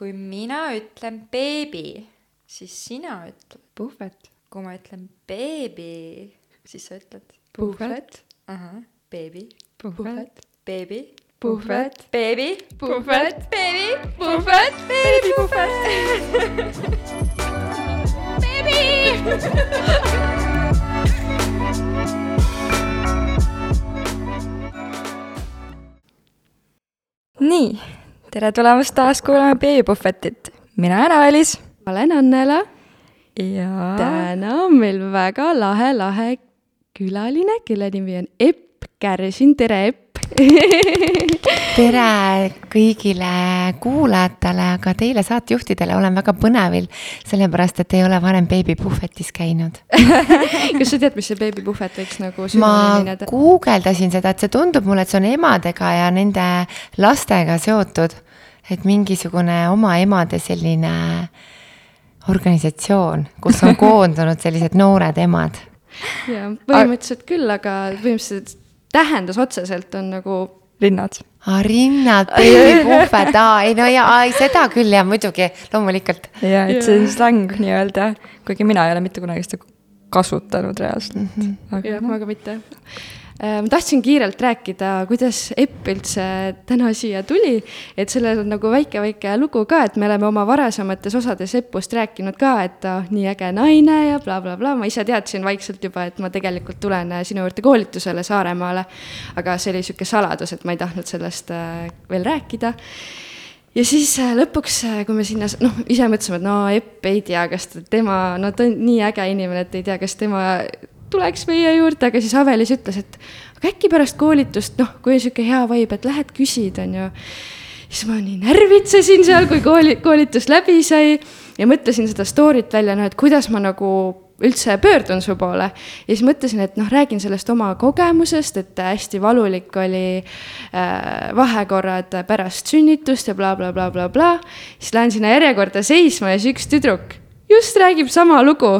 kui mina ütlen beebi, siis sina ütled puhvet. kui ma ütlen beebi, siis sa ütled puhvet. ahah, beebi, puhvet. beebi, puhvet. beebi, puhvet. beebi, puhvet, beebi, puhvet. nii, tere tulemast taas kuulama Beebipuhvetit. mina olen ma olen Annela. ja täna on meil väga lahe, lahe külaline, kelle nimi on Epp Kärsin, tere Epp tere kõigile kuulajatele, aga teile saatejuhtidele olen väga põnevil, sellepärast et ei ole varem beebipuhvetis käinud. kas sa tead, mis see beebipuhvet võiks nagu ma guugeldasin seda, et see tundub mulle, et see on emadega ja nende lastega seotud. Et mingisugune oma emade selline organisatsioon, kus on koondunud sellised noored emad. jaa, põhimõtteliselt küll, aga põhimõtteliselt tähendus otseselt on nagu rinnad. aa, rinnad, beebipuhvet, aa, ei no jaa, ei seda küll ja muidugi, loomulikult. ja et Jaa. see on släng nii-öelda, kuigi mina ei ole mitte kunagi seda kasutanud reaalselt mm. -hmm. jah, ma ka mitte. Ma tahtsin kiirelt rääkida, kuidas Epp üldse täna siia tuli, et sellel on nagu väike-väike lugu ka, et me oleme oma varasemates osades Epust rääkinud ka, et on nii äge naine ja blablabla bla,, ma ise teadsin vaikselt juba, et ma tegelikult tulen äh, sinu juurde koolitusele Saaremaale. aga see oli sihuke saladus, et ma ei tahtnud sellest äh, veel rääkida ja siis äh, lõpuks, kui me sinna, noh, ise mõtlesime, et no Epp ei tea, kas tema, no ta on nii äge inimene, et ei tea, kas tema tuleks meie juurde, aga siis Avelis ütles, et aga äkki pärast koolitust, noh, kui on sihuke hea vibe, et lähed küsid, on ju. siis ma nii närvitsesin seal, kui kooli, koolitus läbi sai ja mõtlesin seda story't välja, noh, et kuidas ma nagu üldse pöördun su poole ja siis mõtlesin, et noh, räägin sellest oma kogemusest, et hästi valulik oli äh, vahekorrad pärast sünnitust ja blablabla bla,, bla, bla, bla. siis lähen sinna järjekorda seisma ja siis üks tüdruk just räägib sama lugu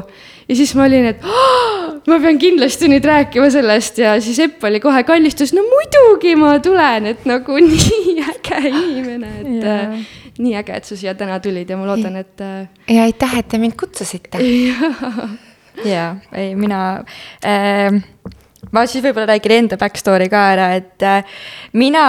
ja siis ma olin, et "Aa, ma pean kindlasti nüüd rääkima sellest ja siis Epp oli kohe kallistus, no muidugi ma tulen, et nagu nii äge inimene, et yeah. nii äge, et sa siia täna tulid ja ma loodan, et äh, ja aitäh, et te mind kutsusite. jaa, ei mina äh,, ma siis võib-olla räägin enda backstory ka ära, et äh, mina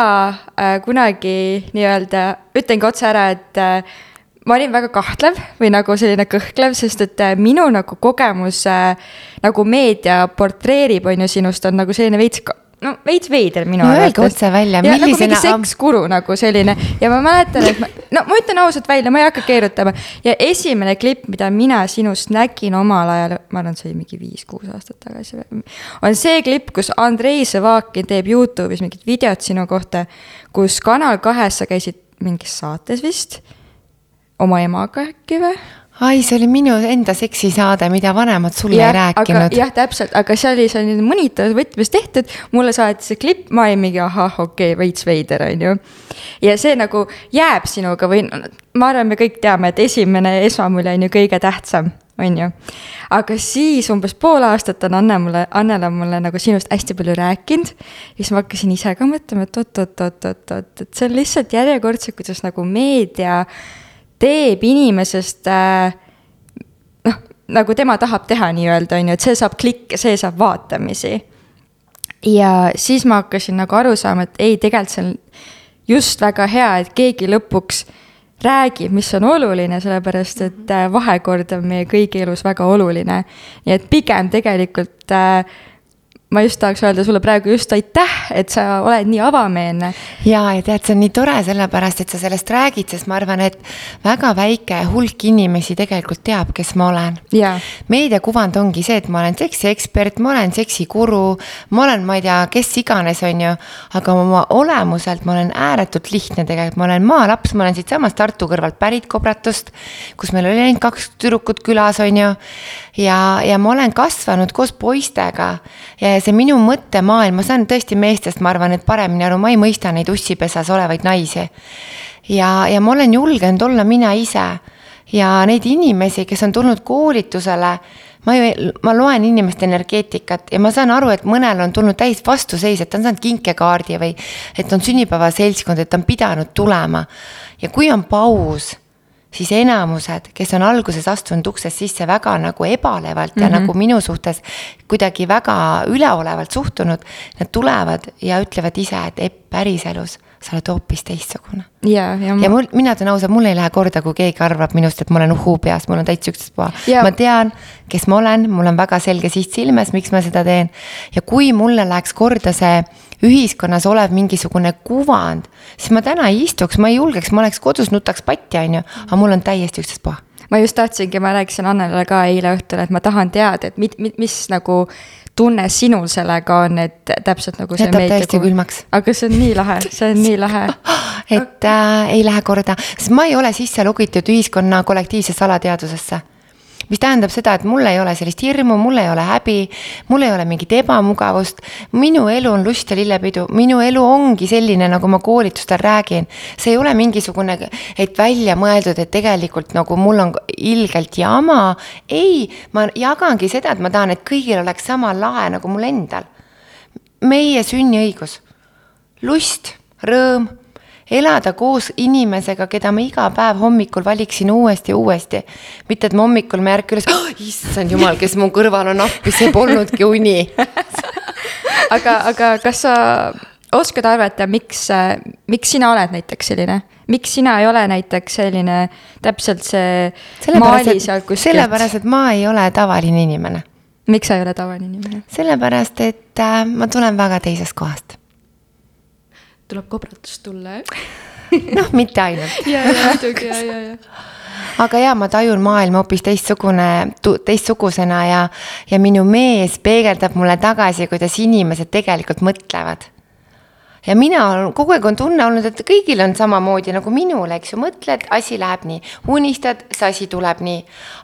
äh, kunagi nii-öelda ütlengi otse ära, et äh, ma olin väga kahtlev või nagu selline kõhklev, sest et äh, minu nagu kogemus äh, nagu meedia portreerib, on ju sinust on nagu selline veits, no veits veider minu no öelge otse välja, ja nagu mingi sekskuru nagu selline ja ma mäletan, et ma, no ma ütlen ausalt välja, ma ei hakka keerutama. ja esimene klipp, mida mina sinust nägin omal ajal, ma arvan, see oli mingi viis-kuus aastat tagasi või, on see klipp, kus Andrei Sõvakin teeb Youtube'is mingit videot sinu kohta, kus Kanal kahes sa käisid mingis saates vist, oma emaga äkki või? ai, see oli minu enda seksisaade, mida vanemad sulle ei rääkinud. jah, täpselt, aga see oli selline monitori võtmes tehtud, mulle saati see klipp, ma olin mingi ahah, okei okay,, veits veider, on ju. ja see nagu jääb sinuga või ma arvan, me kõik teame, et esimene esmamulje on ju kõige tähtsam, on ju. aga siis umbes pool aastat on Anne mulle, Annela mulle nagu sinust hästi palju rääkinud. ja siis ma hakkasin ise ka mõtlema, et oot-oot-oot-oot-oot, et see on lihtsalt järjekordselt, kuidas nagu meedia teeb inimesest äh, noh, nagu tema tahab teha nii-öelda, on ju, et see saab klikke, see saab vaatamisi. ja siis ma hakkasin nagu aru saama, et ei, tegelikult see on just väga hea, et keegi lõpuks räägib, mis on oluline, sellepärast et äh, vahekord on meie kõigi elus väga oluline. nii et pigem tegelikult äh, ma just tahaks öelda sulle praegu just aitäh, et sa oled nii avameelne. ja, ja tead, see on nii tore, sellepärast et sa sellest räägid, sest ma arvan, et väga väike hulk inimesi tegelikult teab, kes ma olen. meediakuvand ongi see, et ma olen seksiekspert, ma olen seksikuru, ma olen, ma ei tea, kes iganes, on ju. aga oma olemuselt ma olen ääretult lihtne tegelikult, ma olen maalaps, ma olen siitsamast Tartu kõrvalt pärit Kobratust, kus meil oli ainult kaks tüdrukut külas, on ju. Ja, ja ma olen kasvanud koos poistega ja see minu mõttemaailm, ma saan tõesti meestest, ma arvan, et paremini aru, ma ei mõista neid ussipesas olevaid naisi. ja, ja ma olen julgenud olla mina ise ja neid inimesi, kes on tulnud koolitusele, ma ju, ma loen inimeste energeetikat ja ma saan aru, et mõnel on tulnud täis vastuseis, et ta on saanud kinkekaardi või et on sünnipäevaseltskond, et ta on pidanud tulema. ja kui on paus siis enamused, kes on alguses astunud uksest sisse väga nagu ebalevalt ja mm -hmm. nagu minu suhtes kuidagi väga üleolevalt suhtunud, nad tulevad ja ütlevad ise, et Epp päriselus sa oled hoopis teistsugune. ja, ja ma... ja mul, mina ütlen ausalt, mul ei lähe korda, kui keegi arvab minust, et ma olen uhuu peas, mul on täitsa ükstaspuha. ma tean, kes ma olen, mul on väga selge siht silmes, miks ma seda teen. ja kui mulle läheks korda see ühiskonnas olev mingisugune kuvand, siis ma täna ei istuks, ma ei julgeks, ma oleks kodus, nutaks patti, on ju, aga mul on täiesti ükstaspuha ma just tahtsingi, ma rääkisin Annelile ka eile õhtul, et ma tahan teada, et mit, mit, mis nagu tunne sinul sellega on, et täpselt nagu see jätab täiesti kui... külmaks. aga see on nii lahe, see on nii lahe. Et äh, ei lähe korda, sest ma ei ole sisse logitud ühiskonna kollektiivsesse alateadvusesse mis tähendab seda, et mul ei ole sellist hirmu, mul ei ole häbi, mul ei ole mingit ebamugavust. minu elu on lust ja lillepidu, minu elu ongi selline, nagu ma koolitustel räägin. see ei ole mingisugune, et välja mõeldud, et tegelikult nagu mul on ilgelt jama. ei, ma jagangi seda, et ma tahan, et kõigil oleks sama lahe nagu mul endal. meie sünniõigus, lust, rõõm elada koos inimesega, keda ma iga päev hommikul valiksin uuesti ja uuesti. mitte, et ma hommikul ma ei ärka üles oh,, issand jumal, kes mu kõrval on appi, see polnudki uni aga, aga kas sa oskad arvata, miks, miks sina oled näiteks selline? miks sina ei ole näiteks selline täpselt see maali seal kuskilt? sellepärast, et ma ei ole tavaline inimene. miks sa ei ole tavaline inimene? sellepärast, et äh, ma tulen väga teisest kohast tuleb kobratust tulla, jah noh, mitte ainult ja, ja muidugi, ja, ja, ja aga jaa, ma tajun maailma hoopis teistsugune, teistsugusena ja, ja minu mees peegeldab mulle tagasi, kuidas inimesed tegelikult mõtlevad. ja mina olen, kogu aeg on tunne olnud, et kõigil on samamoodi nagu minul, eks ju, mõtled, asi läheb nii, unistad, see asi tuleb nii.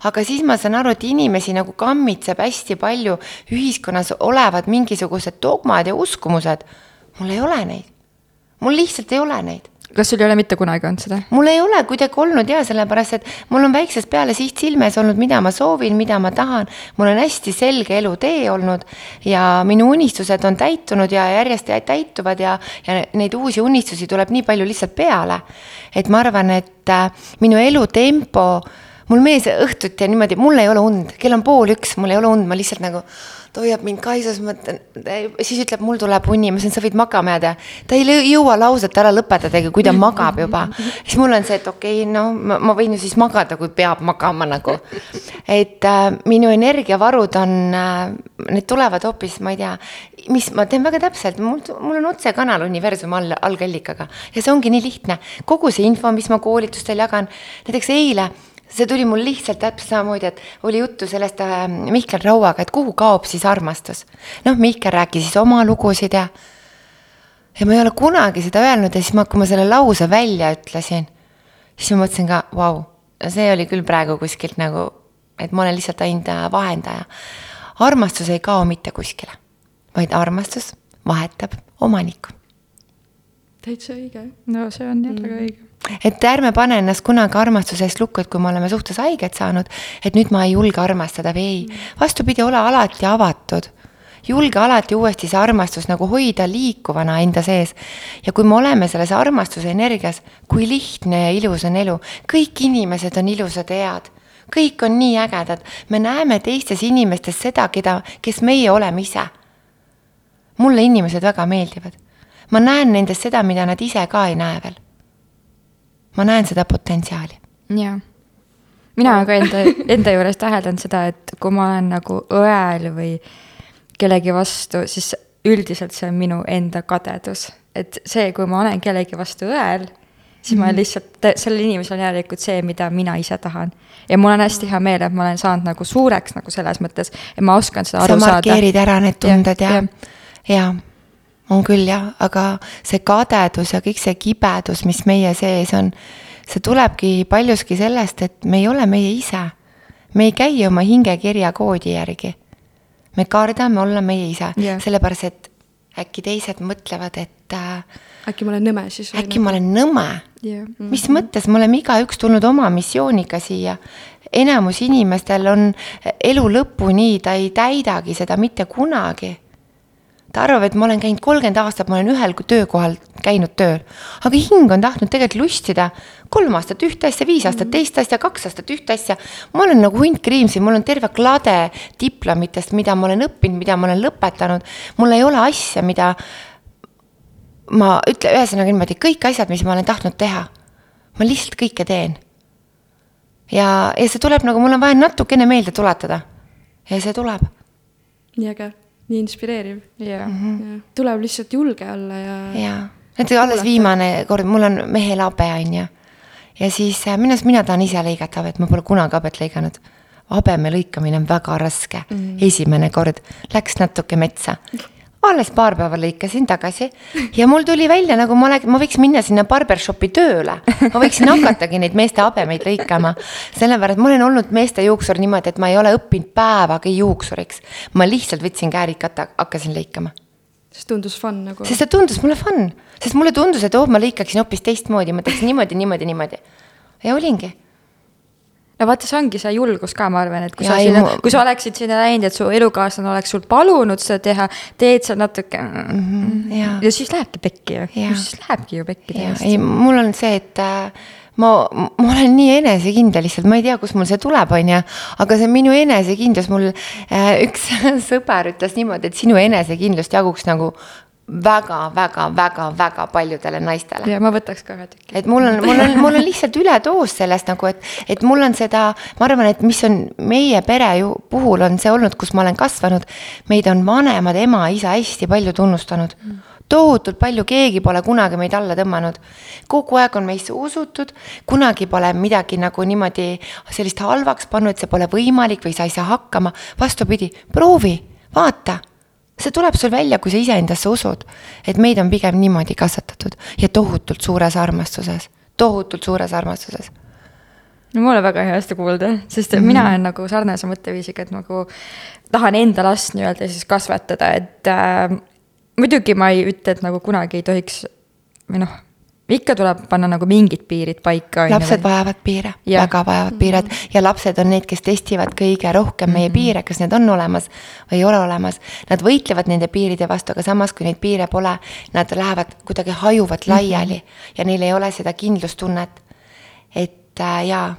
aga siis ma saan aru, et inimesi nagu kammitseb hästi palju ühiskonnas olevad mingisugused dogmad ja uskumused. mul ei ole neid mul lihtsalt ei ole neid kas sul ei ole mitte kunagi olnud seda? mul ei ole kuidagi olnud ja sellepärast, et mul on väiksest peale siht silmes olnud, mida ma soovin, mida ma tahan. mul on hästi selge elutee olnud ja minu unistused on täitunud ja järjest täituvad ja, ja neid uusi unistusi tuleb nii palju lihtsalt peale. et ma arvan, et äh, minu elutempo, mul mees õhtuti ja niimoodi, mul ei ole und, kell on pool üks, mul ei ole und, ma lihtsalt nagu ta hoiab mind kaisus, ma mõtlen, siis ütleb, mul tuleb uni, ma ütlen, sa võid magama jääda. ta ei jõua lauset ära lõpetadagi, kui ta magab juba. siis mul on see, et okei okay,, no ma, ma võin ju siis magada, kui peab magama nagu. et äh, minu energiavarud on äh,, need tulevad hoopis, ma ei tea, mis ma teen väga täpselt, mul, mul on otsekanal universumi all, algallikaga ja see ongi nii lihtne. kogu see info, mis ma koolitustel jagan, näiteks eile see tuli mul lihtsalt täpselt samamoodi, et oli juttu sellest äh, Mihkel Rauaga, et kuhu kaob siis armastus. noh, Mihkel rääkis siis oma lugusid ja, ja ma ei ole kunagi seda öelnud ja siis ma, kui ma selle lause välja ütlesin, siis ma mõtlesin ka, vau, see oli küll praegu kuskilt nagu, et ma olen lihtsalt ainult äh, vahendaja. armastus ei kao mitte kuskile, vaid armastus vahetab omanikku. täitsa õige. no see on jah mm. õige et ärme pane ennast kunagi armastuse eest lukku, et kui me oleme suhtes haiget saanud, et nüüd ma ei julge armastada või ei. vastupidi, ole alati avatud. julge alati uuesti see armastus nagu hoida liikuvana enda sees. ja kui me oleme selles armastuse energias, kui lihtne ja ilus on elu, kõik inimesed on ilusad head kõik on nii ägedad, me näeme teistes inimestes seda, keda, kes meie oleme ise. mulle inimesed väga meeldivad. ma näen nendes seda, mida nad ise ka ei näe veel ma näen seda potentsiaali. jaa. mina olen ka enda, enda juures täheldanud seda, et kui ma olen nagu õel või kellegi vastu, siis üldiselt see on minu enda kadedus. et see, kui ma olen kellegi vastu õel, siis mm -hmm. ma mhm. lihtsalt, sellel inimesel on järelikult see, mida mina ise tahan. ja mul on hästi hea meel, et ma olen saanud nagu suureks nagu selles mõttes, et ma oskan seda aru saada. sa markeerid ära need tunded ja, ja, ja, ja on küll jah, aga see kadedus ja kõik see kibedus, mis meie sees on, see tulebki paljuski sellest, et me ei ole meie ise. me ei käi oma hingekirja koodi järgi. me kardame olla meie ise yeah., sellepärast et äkki teised mõtlevad, et äh,. äkki ma olen nõme siis. äkki ma olen nõme yeah.. Mm -hmm. mis mõttes, me oleme igaüks tulnud oma missiooniga siia. enamus inimestel on elu lõpuni, ta ei täidagi seda mitte kunagi ta arvab, et ma olen käinud kolmkümmend aastat, ma olen ühel töökohal käinud tööl. aga hing on tahtnud tegelikult lustida kolm aastat ühte asja, viis aastat teist asja, kaks aastat ühte asja. ma olen nagu hunt kriimsi, mul on terve klade diplomitest, mida ma olen õppinud, mida ma olen lõpetanud. mul ei ole asja, mida ma ütle, ühesõnaga niimoodi, kõik asjad, mis ma olen tahtnud teha, ma lihtsalt kõike teen. ja, ja see tuleb nagu, mul on vaja natukene meelde tuletada. ja see tuleb. nii äge, nii inspireeriv. jah mm -hmm.. tuleb lihtsalt julge olla ja. jaa, et alles viimane kord, mul on mehel habe, on ju. ja siis äh, minu arust mina tahan ise lõigata habet, ma pole kunagi habet lõiganud habeme lõikamine on väga raske mm. -hmm. esimene kord läks natuke metsa alles paar päeva lõikasin tagasi ja mul tuli välja, nagu ma oleks, ma võiks minna sinna barbershopi tööle. ma võiksin hakatagi neid meeste habemeid lõikama. sellepärast ma olen olnud meeste juuksur niimoodi, et ma ei ole õppinud päevagi juuksuriks. ma lihtsalt võtsin käärikata, hakkasin lõikama. sest tundus fun nagu. sest see tundus mulle fun, sest mulle tundus, et oh, ma lõikaksin hoopis teistmoodi, ma teeksin niimoodi, niimoodi, niimoodi. ja olingi no vaata, see ongi see julgus ka, ma arvan, et kui ja, sa sinna, kui sa oleksid sinna läinud, et su elukaaslane oleks sul palunud seda teha, teed sa natuke mm. -hmm, ja. ja siis lähebki pekki ju, siis lähebki ju pekki täiesti. ei, mul on see, et äh, ma, ma olen nii enesekindel lihtsalt, ma ei tea, kust mul see tuleb, on ju. aga see minu enesekindlus, mul äh, üks sõber ütles niimoodi, et sinu enesekindlust jaguks nagu väga, väga, väga, väga paljudele naistele. ja ma võtaks ka ühe tüki. et mul on, mul on, mul on lihtsalt üledoos sellest nagu, et, et mul on seda, ma arvan, et mis on meie pere ju puhul on see olnud, kus ma olen kasvanud. meid on vanemad, ema, isa hästi palju tunnustanud mm tohutult palju, keegi pole kunagi meid alla tõmmanud. kogu aeg on meisse usutud, kunagi pole midagi nagu niimoodi sellist halvaks pannud, et see pole võimalik või sa ei saa hakkama. vastupidi, proovi, vaata see tuleb sul välja, kui sa iseendasse usud. et meid on pigem niimoodi kasvatatud ja tohutult suures armastuses, tohutult suures armastuses. no mul on väga hea seda kuulda, sest mm -hmm. mina olen nagu sarnase mõtteviisiga, et nagu tahan enda last nii-öelda siis kasvatada, et äh, muidugi ma ei ütle, et nagu kunagi ei tohiks või noh ikka tuleb panna nagu mingid piirid paika. lapsed vajavad piire, väga vajavad mm -hmm. piired ja lapsed on need, kes testivad kõige rohkem meie mm -hmm. piire, kas need on olemas või ei ole olemas. Nad võitlevad nende piiride vastu, aga samas, kui neid piire pole, nad lähevad kuidagi hajuvad mhm. laiali mm -hmm. ja neil ei ole seda kindlustunnet. et äh, jaa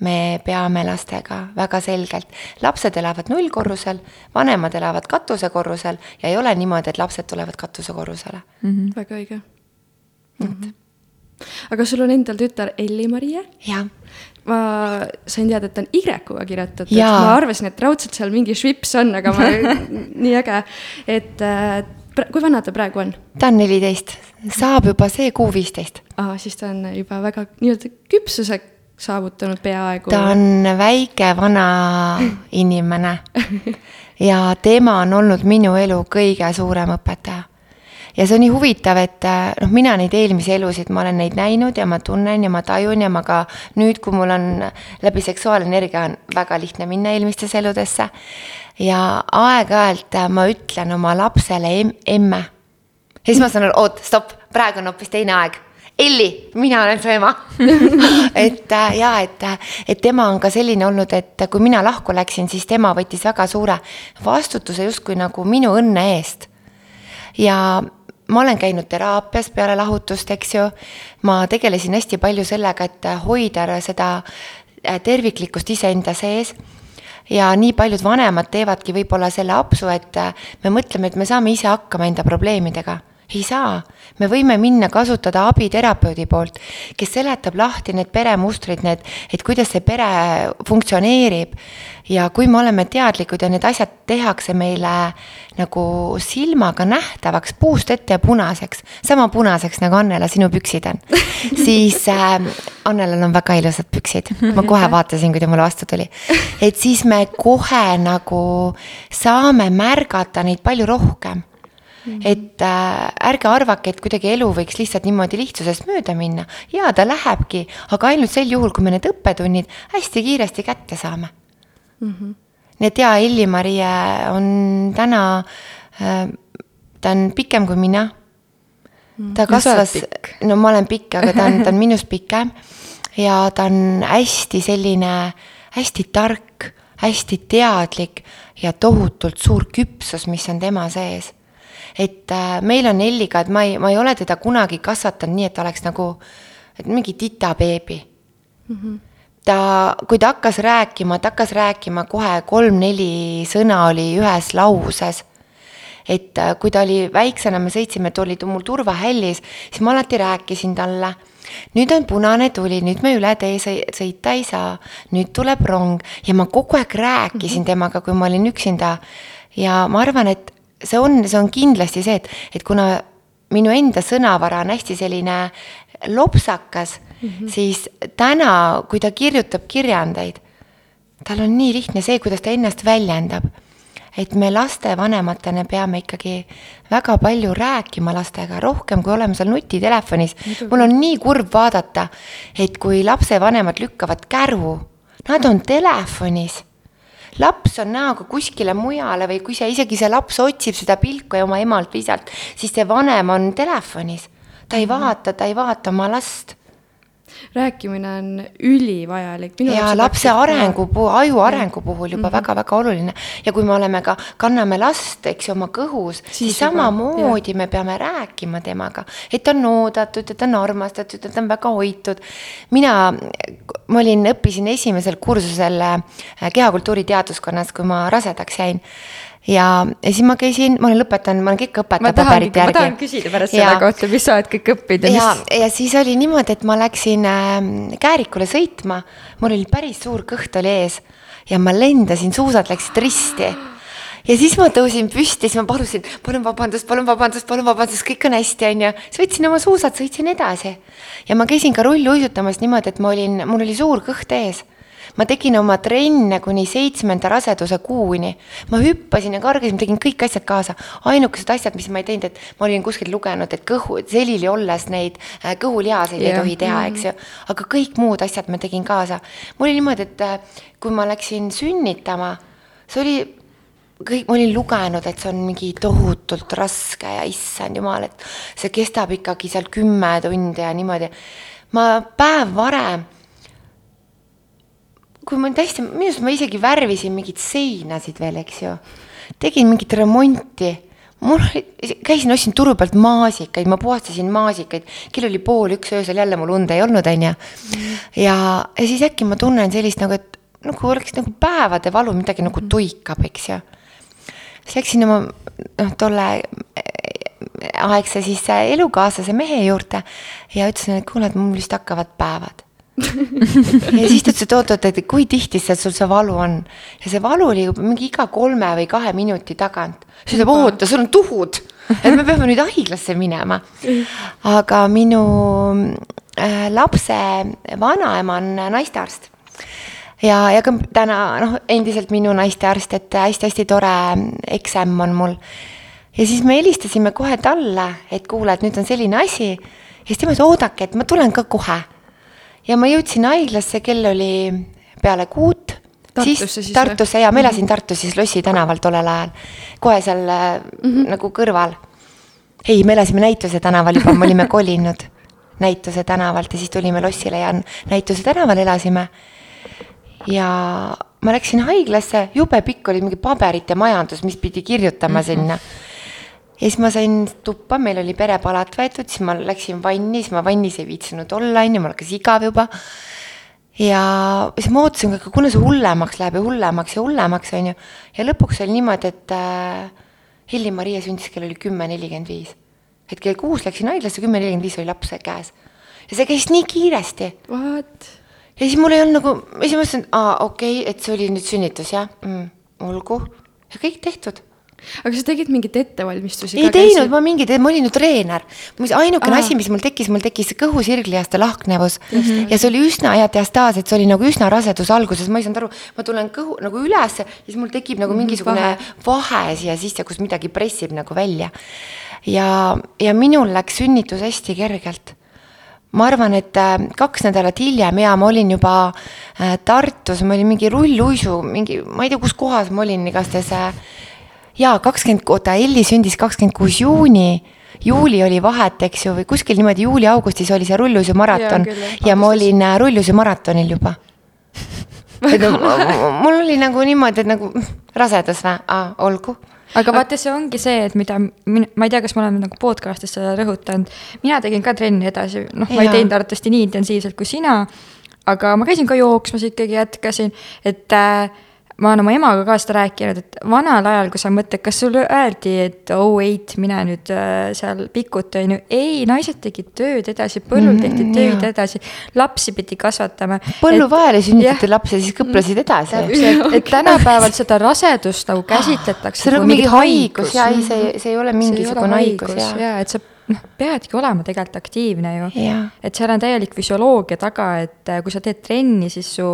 me peame lastega väga selgelt, lapsed elavad nullkorrusel, vanemad elavad katusekorrusel ja ei ole niimoodi, et lapsed tulevad katusekorrusele mm. -hmm. väga õige. Mm -hmm aga sul on endal tütar Elli-Marie? jah. ma sain teada, et ta on Y-ga kirjutatud, ma arvasin, et raudselt seal mingi švips on, aga ma nii äge, et äh, kui vana ta praegu on? ta on neliteist, saab juba see kuu viisteist. aa, siis ta on juba väga nii-öelda küpsuse saavutanud peaaegu. ta on väike vana inimene ja tema on olnud minu elu kõige suurem õpetaja ja see on nii huvitav, et äh, noh, mina neid eelmisi elusid, ma olen neid näinud ja ma tunnen ja ma tajun ja ma ka nüüd, kui mul on läbi seksuaalenergia on väga lihtne minna eelmistesse eludesse. ja aeg-ajalt äh, ma ütlen oma lapsele em emme. ja siis ma saan aru, oot, stopp, praegu on hoopis teine aeg Elli, mina olen su ema et äh, ja et, et tema on ka selline olnud, et kui mina lahku läksin, siis tema võttis väga suure vastutuse justkui nagu minu õnne eest. ja ma olen käinud teraapias peale lahutust, eks ju. ma tegelesin hästi palju sellega, et hoida seda äh, terviklikkust iseenda sees ja nii paljud vanemad teevadki võib-olla selle apsu, et äh, me mõtleme, et me saame ise hakkama enda probleemidega ei saa, me võime minna kasutada abiterapeudi poolt, kes seletab lahti need peremustrid, need, et kuidas see pere funktsioneerib. ja kui me oleme teadlikud ja need asjad tehakse meile nagu silmaga nähtavaks, puust ette ja punaseks, sama punaseks nagu Annela, sinu püksid on siis äh, Annelal on väga ilusad püksid, ma kohe vaatasin, kui ta mulle vastu tuli. et siis me kohe nagu saame märgata neid palju rohkem Mm et äh, ärge arvake, et kuidagi elu võiks lihtsalt niimoodi lihtsusest mööda minna. jaa, ta lähebki, aga ainult sel juhul, kui me need õppetunnid hästi kiiresti kätte saame mm. -hmm. nii et jaa, Elli-Marie on täna äh,, ta on pikem kui mina. Mhm. ta kasvas, no ma olen pikk, aga ta on, ta on minust pikem ja ta on hästi selline, hästi tark, hästi teadlik ja tohutult suur küpsus, mis on tema sees et äh, meil on Elliga, et ma ei, ma ei ole teda kunagi kasvatanud nii, et ta oleks nagu et mingi titabeebi mm. -hmm. ta, kui ta hakkas rääkima, ta hakkas rääkima kohe kolm-neli sõna oli ühes lauses et äh, kui ta oli väiksena, me sõitsime, ta oli mul turvahällis, siis ma alati rääkisin talle nüüd on punane tuli, nüüd me üle tee sõita ei saa, nüüd tuleb rong ja ma kogu aeg rääkisin mhm. temaga, kui ma olin üksinda. ja ma arvan, et see on, see on kindlasti see, et, et kuna minu enda sõnavara on hästi selline lopsakas mm, -hmm. siis täna, kui ta kirjutab kirjandeid, tal on nii lihtne see, kuidas ta ennast väljendab et me lastevanematena peame ikkagi väga palju rääkima lastega, rohkem kui oleme seal nutitelefonis. mul on nii kurb vaadata, et kui lapsevanemad lükkavad käru, nad on telefonis laps on näoga kuskile mujale või kui see isegi see laps otsib seda pilku ja oma emalt või isalt, siis see vanem on telefonis. ta ei mhm. vaata, ta ei vaata oma last rääkimine on ülivajalik. ja lapse arengu, aju arengu puhul juba väga-väga mm -hmm. oluline ja kui me oleme ka, kanname last, eks ju, oma kõhus, siis, samamoodi me peame rääkima temaga, et ta on oodatud, et ta on armastatud, et ta on väga hoitud. mina, ma olin, õppisin esimesel kursusel äh, kehakultuuri teaduskonnas, kui ma rasedaks jäin ja, ja siis ma käisin, ma olen lõpetanud, ma olen kõik õpetaja paberite järgi. ma tahan küsida pärast ja, selle kohta, mis sa oled kõik õppinud ja, mis. ja siis oli niimoodi, et ma läksin äh, Käärikule sõitma, mul oli päris suur kõht oli ees ja ma lendasin, suusad läksid risti ja siis ma tõusin püsti, siis ma palusin, palun vabandust, palun vabandust, palun vabandust, kõik on hästi, onju. siis võtsin oma suusad, sõitsin edasi. ja ma käisin ka rulluisutamas niimoodi, et ma olin, mul oli suur kõht ees ma tegin oma trenne kuni seitsmenda raseduse kuuni. ma hüppasin ja kargasin, tegin kõik asjad kaasa. ainukesed asjad, mis ma ei teinud, et ma olin kuskilt lugenud, et kõhu, selili olles neid äh, kõhulihaseid yeah. ei tohi teha, eks ju. aga kõik muud asjad ma tegin kaasa. mul oli niimoodi, et äh, kui ma läksin sünnitama, see oli kõik, ma olin lugenud, et see on mingi tohutult raske ja issand jumal, et see kestab ikkagi seal kümme tundi ja niimoodi. ma päev varem kui ma täiesti, minu arust ma isegi värvisin mingeid seinasid veel, eks ju. tegin mingit remonti. mul oli, käisin, ostsin turu pealt maasikaid, ma puhastasin maasikaid. kell oli pool üks öösel, jälle mul und ei olnud, on ju. ja, ja siis äkki ma tunnen sellist nagu, et nagu oleks nagu päevade valu, midagi nagu tuikab, eks ju. siis läksin oma, noh, tolle aegse siis elukaaslase mehe juurde ja ütlesin, et kuule, et mul vist hakkavad päevad ja siis ta ütles, et oot-oot, et kui tihti see sul see valu on. ja see valu oli mingi iga kolme või kahe minuti tagant. siis ütleb, oota, sul on tuhud, et me peame nüüd haiglasse minema. aga minu äh, lapse vanaema on naistearst ja, ja ka täna noh, endiselt minu naistearst, et hästi-hästi tore eksam on mul. ja siis me helistasime kohe talle, et kuule, et nüüd on selline asi. ja siis tema ütles, oodake, et ma tulen ka kohe ja ma jõudsin haiglasse, kell oli peale kuut. Tartusse siis, siis? Tartusse ja ma elasin mhm. Tartus siis Lossi tänaval tollel ajal, kohe seal mm -hmm. nagu kõrval. ei, me elasime Näituse tänaval juba, me olime kolinud Näituse tänavalt ja siis tulime Lossile ja Näituse tänaval elasime. ja ma läksin haiglasse, jube pikk oli mingi paberite majandus, mis pidi kirjutama mm -hmm. sinna ja siis ma sain tuppa, meil oli perepalat võetud, siis ma läksin vanni, siis ma vannis ei viitsinud olla, on ju, mul hakkas igav juba. ja siis ma ootasin, aga kuna see hullemaks läheb ja hullemaks ja hullemaks, on ju. ja lõpuks oli niimoodi, et äh, Helli-Maria sündis, kell oli kümme nelikümmend viis. et kell kuus läksin haiglasse, kümme nelikümmend viis oli laps käes. ja see käis nii kiiresti. What? ja siis mul ei olnud nagu, siis ma mõtlesin, aa, okei okay,, et see oli nüüd sünnitus, jah mm,, olgu. ja kõik tehtud aga sa tegid mingeid ettevalmistusi? ei teinud käisid... ma mingeid, ma olin ju treener. ainukene asi, mis mul tekkis, mul tekkis kõhusirglihaste lahknevus mm -hmm. ja see oli üsna hea diastaas, et see oli nagu üsna raseduse alguses, ma ei saanud aru, ma tulen kõhu nagu ülesse ja siis mul tekib nagu mhm, mingisugune vahe, vahe siia sisse, kus midagi pressib nagu välja. ja, ja minul läks sünnitus hästi kergelt ma arvan, et äh, kaks nädalat hiljem ja ma olin juba äh, Tartus, ma olin mingi rulluisu, mingi, ma ei tea, kus kohas ma olin, igastahes äh, jaa, kakskümmend, oota, Elli sündis kakskümmend kuus juuni. Juuli oli vahet, eks ju, või kuskil niimoodi juuli-augustis oli see rulluisu maraton. Ja, ja ma olin äh, rulluisu maratonil juba. Et no, mul oli nagu niimoodi, et nagu rasedus või, aa, olgu. aga vaata, see ongi see, et mida, ma ei tea, kas ma olen nagu podcast'is seda rõhutanud, mina tegin ka trenni edasi, noh, ma ei teinud arvatavasti nii intensiivselt kui sina, aga ma käisin ka jooksmas ikkagi, jätkasin, et äh, ma olen oma emaga ka seda rääkinud, et vanal ajal, kui sa mõtled, kas sulle öeldi, et oh wait, mine nüüd äh, seal pikuta, on ju. ei, naised tegid tööd edasi, põllul mm, tehti tööd jah. edasi, lapsi pidi kasvatama. põllu vahele sünnitati lapsi, siis kõplesid edasi. et tänapäeval seda rasedust nagu käsitletakse. see on nagu mingi haigus ja ei, see, see ei ole mingisugune haigus, haigus ja, ja, et sa noh, peadki olema tegelikult aktiivne ju. et seal on täielik füsioloogia taga, et äh, kui sa teed trenni, siis su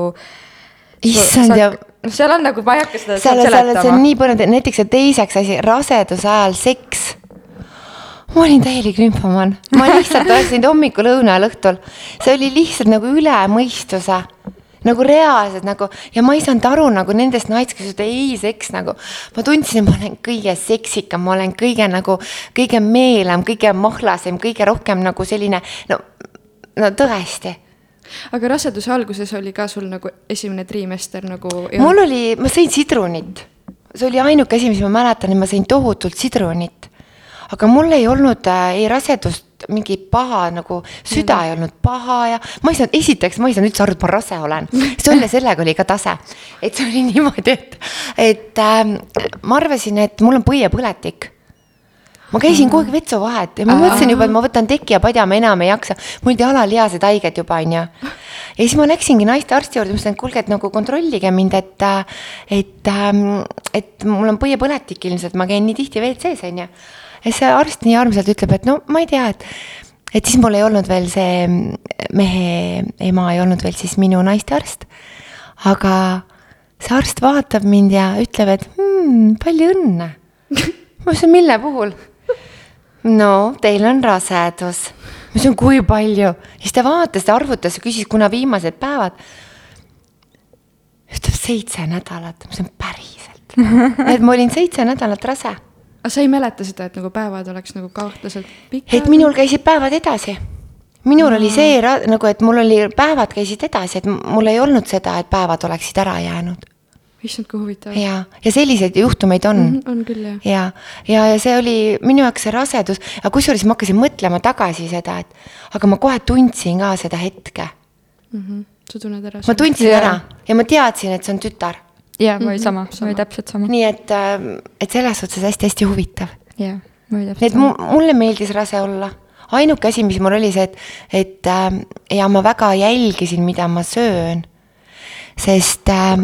issand ja. noh, seal on nagu, ma ei hakka seda seal, seal, see on nii põnev, näiteks see teiseks asi, raseduse ajal seks. ma olin täielik lümfomaan, ma lihtsalt oleksin hommikul, õunal, õhtul, see oli lihtsalt nagu üle mõistuse nagu reaalselt nagu ja ma ei saanud aru nagu nendest naistest, kes ütlesid ei seks nagu. ma tundsin, et ma olen kõige seksikam, ma olen kõige nagu, kõige meelam, kõige mahlasem, kõige rohkem nagu selline no, no tõesti aga raseduse alguses oli ka sul nagu esimene trimester nagu? mul oli, ma sõin sidrunit. see oli ainuke asi, mis ma mäletan, et ma sõin tohutult sidrunit. aga mul ei olnud äh, ei rasedust mingi paha nagu, süda mm. ei olnud paha ja ma ei saanud, esiteks ma ei saanud üldse aru, et ma rase olen. selle, sellega oli ka tase. et see oli niimoodi, et, et äh, ma arvasin, et mul on põiepõletik ma käisin kogu aeg vetsuvahet ja ma mõtlesin juba, et ma võtan teki ja padja, ma enam ei jaksa. mul jalalihased haiged juba, onju. ja siis ma läksingi naistearsti juurde, mõtlesin, et kuulge, et nagu kontrollige mind, et, et, ähm, et mul on põiepõletik ilmselt, ma käin nii tihti WC-s, onju. ja see arst nii armsalt ütleb, et no ma ei tea, et, et siis mul ei olnud veel see mehe ema ei olnud veel siis minu naistearst. aga see arst vaatab mind ja ütleb, et hmm, palju õnne ma ütlesin, mille puhul? No teil on rasedus. ma ütlesin, kui palju? siis ta vaatas, ta arvutas ja küsis, kuna viimased päevad. ütleb seitse nädalat, ma ütlesin päriselt, et ma olin seitse nädalat rase. aga sa ei mäleta seda, et nagu päevad oleks nagu kahtlaselt pikad? et minul käisid päevad edasi minul mm. oli see nagu, et mul oli, päevad käisid edasi, et mul ei olnud seda, et päevad oleksid ära jäänud issand, kui huvitav. ja, ja selliseid juhtumeid on mm. -hmm, on küll, jah. ja, ja, ja see oli minu jaoks see rasedus, aga kusjuures ma hakkasin mõtlema tagasi seda, et aga ma kohe tundsin ka seda hetke mm. -hmm. sa tunned ära? ma tundsin ära ja ma teadsin, et see on tütar. ja, mul oli sama, mhm, sama., mul oli täpselt sama. nii et, ähm, et selles suhtes hästi-hästi huvitav. jah, mul oli täpselt sama. mulle meeldis rase olla ainuke asi, mis mul oli see, et, et äh, ja ma väga jälgisin, mida ma söön. sest äh,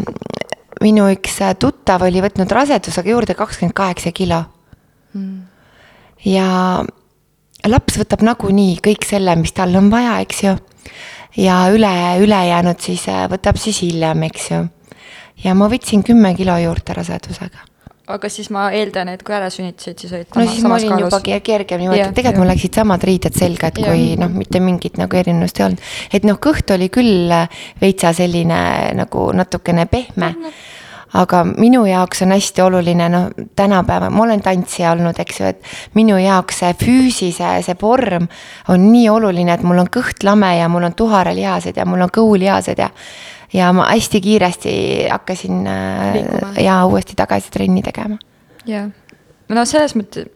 minu üks äh, tuttav oli võtnud rasedusega juurde kakskümmend kaheksa kilo mm.. ja laps võtab nagunii kõik selle, mis tal on vaja, eks ju. ja üle, ülejäänud siis äh, võtab siis hiljem, eks ju. ja ma võtsin kümme kilo juurde rasedusega aga siis ma eeldan, et kui ära sünnitasid, siis olid no siis ma olin kaalus. juba kergem niimoodi, et tegelikult mul läksid samad riided selga, et kui noh, mitte mingit nagu erinevust ei olnud. et noh, kõht oli küll veitsa selline nagu natukene pehme. No, aga minu jaoks on hästi oluline, noh, tänapäeval, ma olen tantsija olnud, eks ju, et minu jaoks see füüsise, see vorm on nii oluline, et mul on kõht lame ja mul on tuharalihased ja mul on kõhulihased ja ja ma hästi kiiresti hakkasin äh, Liikuma. ja uuesti tagasi trenni tegema. jah, no selles mõttes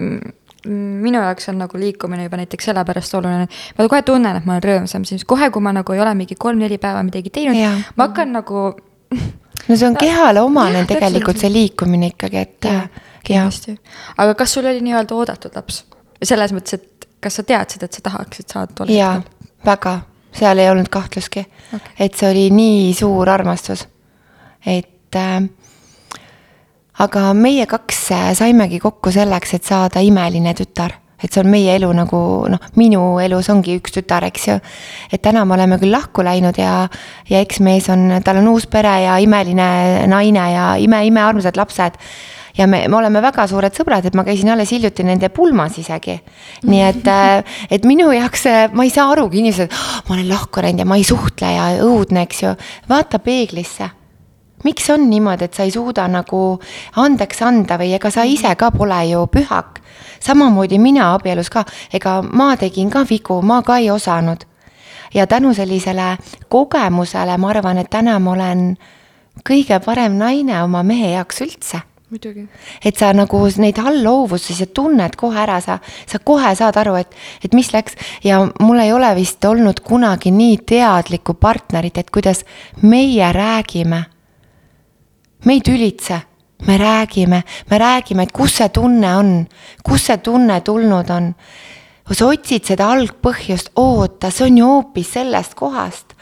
minu jaoks on nagu liikumine juba näiteks sellepärast oluline, et ma kohe tunnen, et ma olen rõõmsam, siis kohe, kui ma nagu ei ole mingi kolm-neli päeva midagi teinud, ma hakkan nagu no see on kehale omane ja, tegelikult see liikumine ikkagi, et. kindlasti, aga kas sul oli nii-öelda oodatud laps? selles mõttes, et kas sa teadsid, et sa tahaksid saada tol hetkel? väga, seal ei olnud kahtlustki okay.. et see oli nii suur armastus. et äh, aga meie kaks äh, saimegi kokku selleks, et saada imeline tütar et see on meie elu nagu noh, minu elus ongi üks tütar, eks ju. et täna me oleme küll lahku läinud ja, ja eksmees on, tal on uus pere ja imeline naine ja ime-imearmsad lapsed. Ja me, me oleme väga suured sõbrad, et ma käisin alles hiljuti nende pulmas isegi. nii et, äh, et minu jaoks äh, ma ei saa arugi, inimesed, ma olen lahku läinud ja ma ei suhtle ja õudne, eks ju. vaata peeglisse miks on niimoodi, et sa ei suuda nagu andeks anda või ega sa ise ka pole ju pühak samamoodi mina abielus ka, ega ma tegin ka vigu, ma ka ei osanud. ja tänu sellisele kogemusele ma arvan, et täna ma olen kõige parem naine oma mehe jaoks üldse muidugi. et sa nagu neid allhoovusi, sa tunned kohe ära, sa, sa kohe saad aru, et, et mis läks ja mul ei ole vist olnud kunagi nii teadlikku partnerit, et kuidas meie räägime. me ei tülitse, me räägime, me räägime, et kus see tunne on, kust see tunne tulnud on sa otsid seda algpõhjust, oota, see on ju hoopis sellest kohast.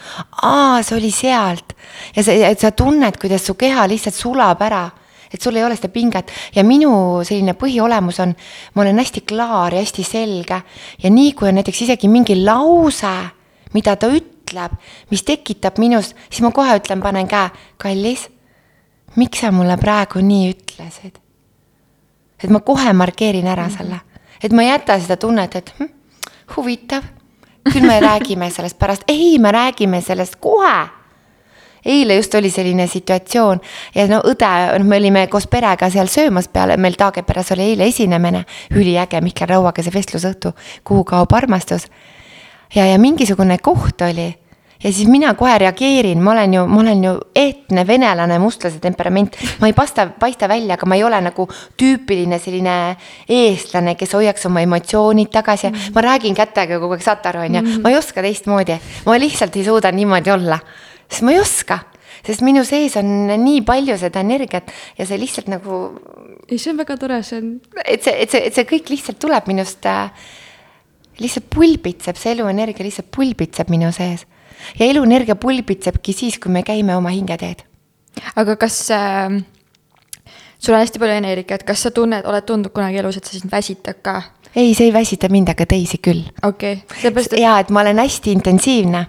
aa, see oli sealt ja sa, sa tunned, kuidas su keha lihtsalt sulab ära et sul ei ole seda pinget. Ja minu selline põhiolemus on, ma olen hästi klaar ja hästi selge. Ja nii kui on näiteks isegi mingi lause, mida ta ütleb, mis tekitab minus, siis ma kohe ütlen, panen käe, kallis, miks sa mulle praegu nii ütlesid? et ma kohe markeerin ära mhm. selle, et ma ei jäta seda tunnet, et hm, huvitav, küll me räägime sellest pärast, ei, me räägime sellest kohe eile just oli selline situatsioon ja no õde, noh, me olime koos perega seal söömas peale, meil Taageperes oli eile esinemine, üliäge Mihkel Rauaga see vestlusõhtu, kuhu kaob armastus. ja, ja mingisugune koht oli ja siis mina kohe reageerin, ma olen ju, ma olen ju ehtne venelane, mustlase temperament. ma ei pasta, paista välja, aga ma ei ole nagu tüüpiline selline eestlane, kes hoiaks oma emotsioonid tagasi mm. -hmm. ma räägin kätega kogu aeg, saate aru, on ju, mhm. ma ei oska teistmoodi. ma lihtsalt ei suuda niimoodi olla sest ma ei oska, sest minu sees on nii palju seda energiat ja see lihtsalt nagu. ei, see on väga tore, see on. et see, et see, et see kõik lihtsalt tuleb minust äh,, lihtsalt pulbitseb, see eluenergia lihtsalt pulbitseb minu sees. ja eluenergia pulbitsebki siis, kui me käime oma hingeteed. aga kas äh, sul on hästi palju energiat, kas sa tunned, oled tundnud kunagi elus, et sa sind väsitad ka? Ei, see ei väsita mind, aga teisi küll. okei okay., seepärast et. ja, et ma olen hästi intensiivne,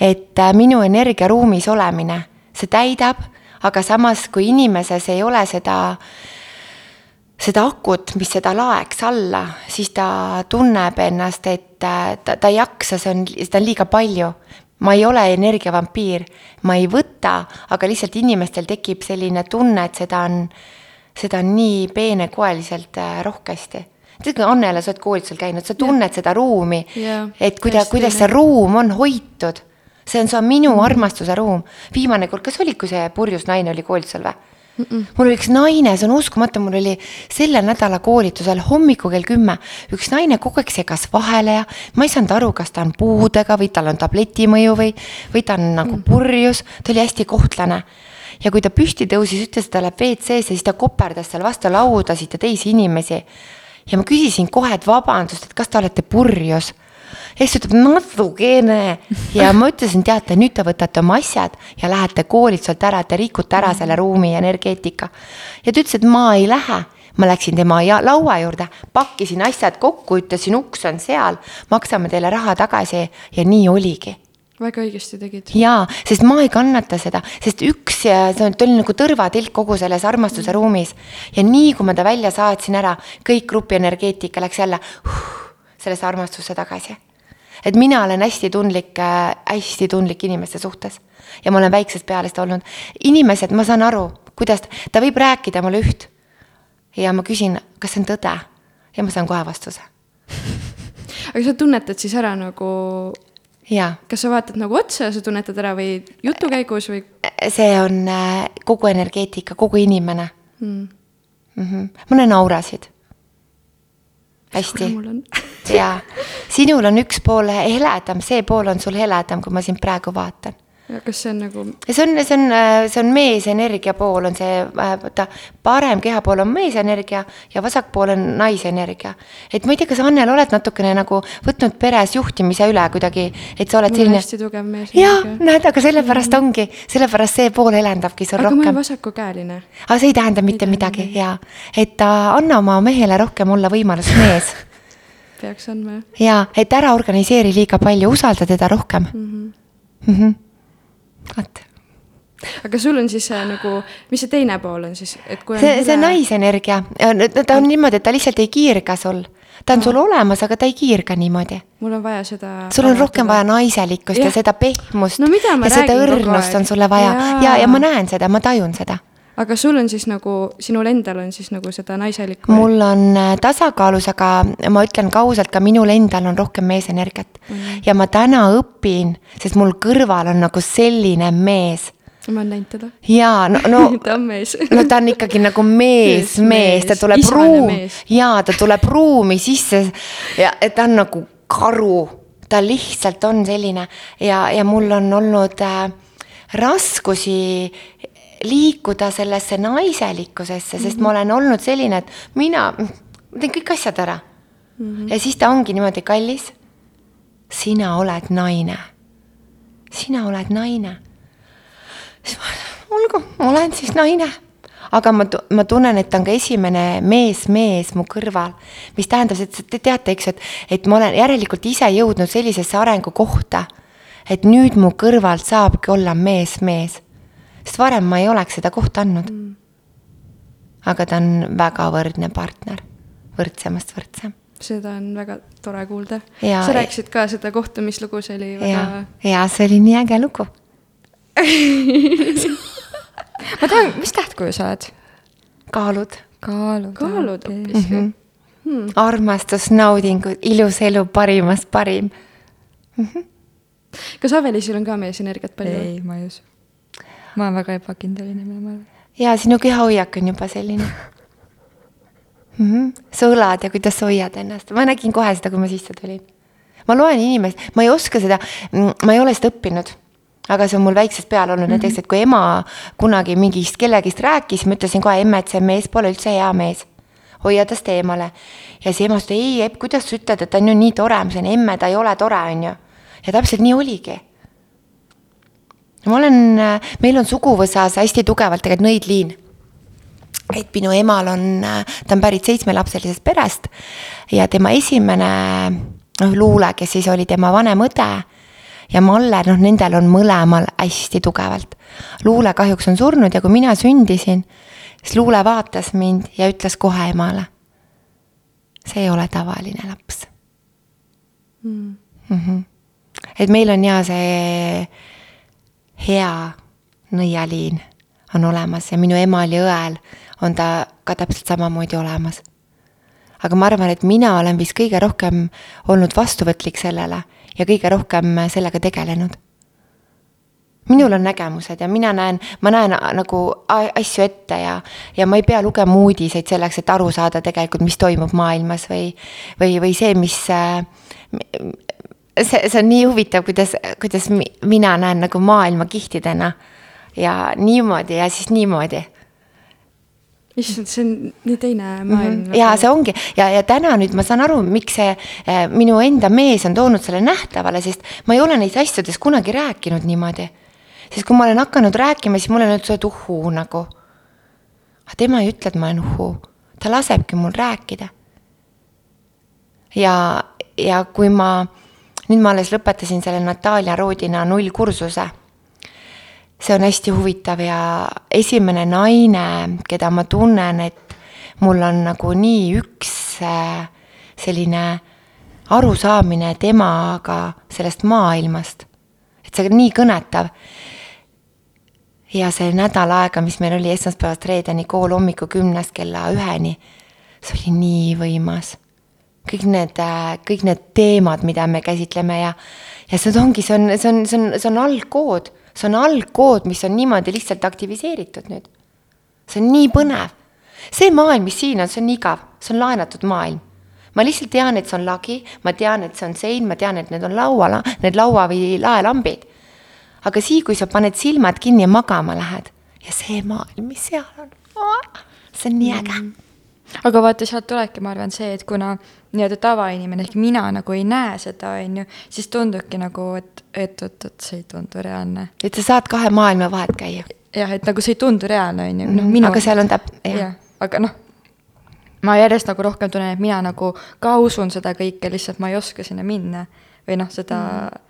et äh, minu energiaruumis olemine, see täidab, aga samas, kui inimeses ei ole seda, seda akut, mis seda laeks alla, siis ta tunneb ennast, et äh, ta, ta ei jaksa, see on, seda on liiga palju ma ei ole energiavampiir, ma ei võta, aga lihtsalt inimestel tekib selline tunne, et seda on, seda on nii peenekoeliselt äh, rohkesti tead, kui Annele, sa oled koolitusel käinud, sa tunned ja. seda ruumi yeah., et kuida-, kuidas see ruum on hoitud. see on, see on minu armastuse ruum. viimane kord, kas oli, kui see purjus naine oli koolitusel või? Mm -mm. mul oli üks naine, see on uskumatu, mul oli selle nädala koolitusel hommikul kell kümme üks naine kogu aeg segas vahele ja ma ei saanud aru, kas ta on puudega või tal on tabletimõju või, või ta on nagu purjus, ta oli hästi kohtlane ja kui ta püsti tõusis, ütles, et ta läheb WC-sse, siis ta koperdas seal vastu laudasid ja teisi inimesi ja ma küsisin kohe, et vabandust, et kas te olete purjus. ja siis ta ütleb natukene ja ma ütlesin, teate, nüüd te võtate oma asjad ja lähete koolituselt ära, te rikute ära selle ruumi energeetika. ja ta ütles, et ma ei lähe ma läksin tema laua juurde, pakkisin asjad kokku, ütlesin, uks on seal, maksame teile raha tagasi ja nii oligi väga õigesti tegid. jaa, sest ma ei kannata seda, sest üks, see oli nagu tõrvatilk kogu selles armastuse mm. ruumis. ja nii, kui ma ta välja saatsin ära, kõik grupi energeetika läks jälle uh, sellesse armastusse tagasi. et mina olen hästi tundlik äh,, hästi tundlik inimeste suhtes. ja ma olen väiksest peale seda olnud. inimesed, ma saan aru, kuidas, ta võib rääkida mulle üht. ja ma küsin, kas see on tõde? ja ma saan kohe vastuse aga sa tunnetad siis ära nagu jaa. kas sa vaatad nagu otsa ja sa tunnetad ära või jutu käigus või? see on äh, kogu energeetika, kogu inimene mm.. Mm -hmm. ma näen aurasid. hästi. jaa, sinul on üks pool heledam, see pool on sul heledam, kui ma sind praegu vaatan kas see on nagu? see on, see on, see on meesenergia pool on see, vaata, parem kehapool on meesenergia ja vasak pool on naisenergia. et ma ei tea, kas Annel oled natukene nagu võtnud peres juhtimise üle kuidagi, et sa oled selline. hästi tugev meesenergia. jah, näed, aga sellepärast ongi, sellepärast see pool elendabki sul aga rohkem. aga ma olen vasakukäeline. aga see ei tähenda mitte ei midagi ja, et uh, anna oma mehele rohkem olla võimalus mees peaks andma jah. ja, et ära organiseeri liiga palju, usalda teda rohkem mm. -hmm. Mm -hmm vot aga sul on siis äh, nagu, mis see teine pool on siis, et kui on see, see naisenergia, ta on niimoodi, et ta lihtsalt ei kiirga sul. ta on no. sul olemas, aga ta ei kiirga niimoodi. mul on vaja seda. sul on rohkem vaja naiselikkust ja, ja seda pehmust no,. ja seda õrnust on sulle vaja ja, ja, ja ma näen seda, ma tajun seda aga sul on siis nagu, sinul endal on siis nagu seda naiselikku? mul on äh, tasakaalus, aga ma ütlen ka ausalt, ka minul endal on rohkem meesenergiat mm. ja ma täna õpin, sest mul kõrval on nagu selline mees, ma olen näinud teda. jaa, no, no ta on mees. no ta on ikkagi nagu mees, mees, ta tuleb ruumi, jaa, ta tuleb ruumi sisse ja ta on nagu karu, ta lihtsalt on selline ja, ja mul on olnud äh, raskusi liikuda sellesse naiselikkusesse, sest mm -hmm. ma olen olnud selline, et mina, ma teen kõik asjad ära mm. -hmm. ja siis ta ongi niimoodi kallis. sina oled naine. sina oled naine. siis ma, olgu, ma olen siis naine. aga ma, ma tunnen, et ta on ka esimene mees, mees mu kõrval, mis tähendab, et te teate, eks et, et ma olen järelikult ise jõudnud sellisesse arengukohta, et nüüd mu kõrvalt saabki olla mees, mees sest varem ma ei oleks seda kohta andnud mm.. aga ta on väga võrdne partner, võrdsemast võrdsem. seda on väga tore kuulda. sa rääkisid ka seda kohtumislugu, see oli väga. ja, ja see oli nii äge lugu ma tahan, mis tähtkuju sa oled? kaalud. kaalud. kaalud hoopis mm. -hmm. Hmm. armastus, naudingud, ilus elu, parimast parim mm. -hmm. kas Avelisil on ka meesenergiat palju? ei, ma ei usu ma olen väga ebakindel inimene, ma arvan. ja sinu kehahoiak on juba selline mm. -hmm. sa õlad ja kuidas sa hoiad ennast, ma nägin kohe seda, kui ma sisse tulin. ma loen inimest, ma ei oska seda, ma ei ole seda õppinud aga see on mul väiksest peale olnud mm -hmm. näiteks, et kui ema kunagi mingist kellegist rääkis, ma ütlesin kohe emme, et see mees pole üldse hea mees. hoia tast eemale. ja siis ema ütles, ei, Epp, kuidas sa ütled, et ta on ju nii tore, ma ütlesin, emme, ta ei ole tore, on ju. ja täpselt nii oligi ma olen, meil on suguvõsas hästi tugevalt tegelikult nõidliin. et minu emal on, ta on pärit seitsmelapselisest perest ja tema esimene noh, Luule, kes siis oli tema vanem õde ja Malle, noh, nendel on mõlemal hästi tugevalt. Luule kahjuks on surnud ja kui mina sündisin, siis Luule vaatas mind ja ütles kohe emale. see ei ole tavaline laps mm.. Mm -hmm. et meil on ja see hea nõialiin on olemas ja minu emal ja õel on ta ka täpselt samamoodi olemas. aga ma arvan, et mina olen vist kõige rohkem olnud vastuvõtlik sellele ja kõige rohkem sellega tegelenud. minul on nägemused ja mina näen, ma näen nagu asju ette ja, ja ma ei pea lugema uudiseid selleks, et aru saada tegelikult, mis toimub maailmas või, või, või see, mis see, see on nii huvitav, kuidas, kuidas mina näen nagu maailma kihtidena ja niimoodi ja siis niimoodi issand, see on nii teine maailm mm. -hmm. ja see ongi ja, ja täna nüüd ma saan aru, miks see äh, minu enda mees on toonud selle nähtavale, sest ma ei ole neist asjadest kunagi rääkinud niimoodi. sest kui ma olen hakanud rääkima, siis mulle on öeldud, sa oled uhuu nagu. aga tema ei ütle, et ma olen uhuu, ta lasebki mul rääkida. ja, ja kui ma nüüd ma alles lõpetasin selle Natalja Roodina nullkursuse. see on hästi huvitav ja esimene naine, keda ma tunnen, et mul on nagu nii üks äh, selline arusaamine temaga sellest maailmast. et see on nii kõnetav. ja see nädal aega, mis meil oli esmaspäevast reedeni kool hommikul kümnest kella üheni, see oli nii võimas kõik need, äh, kõik need teemad, mida me käsitleme ja, ja see ongi, see on, see on, see on, see on algkood, see on algkood, mis on niimoodi lihtsalt aktiviseeritud nüüd. see on nii põnev. see maailm, mis siin on, see on igav, see on laenatud maailm. ma lihtsalt tean, et see on lagi, ma tean, et see on sein, ma tean, et need on laua, need laua või laelambid. aga siis, kui sa paned silmad kinni ja magama lähed ja see maailm, mis seal on, see on nii äge mm aga vaata, sealt tulebki, ma arvan, see, et kuna nii-öelda tavainimene ehk mina nagu ei näe seda, on ju, siis tundubki nagu, et, et oot-oot, see ei tundu reaalne. et sa saad kahe maailma vahet käia. jah, et nagu see ei tundu reaalne, on ju, noh mhm. minu. aga seal on täp-, jah ja,. aga noh, ma järjest nagu rohkem tunnen, et mina nagu ka usun seda kõike, lihtsalt ma ei oska sinna minna või noh, seda mm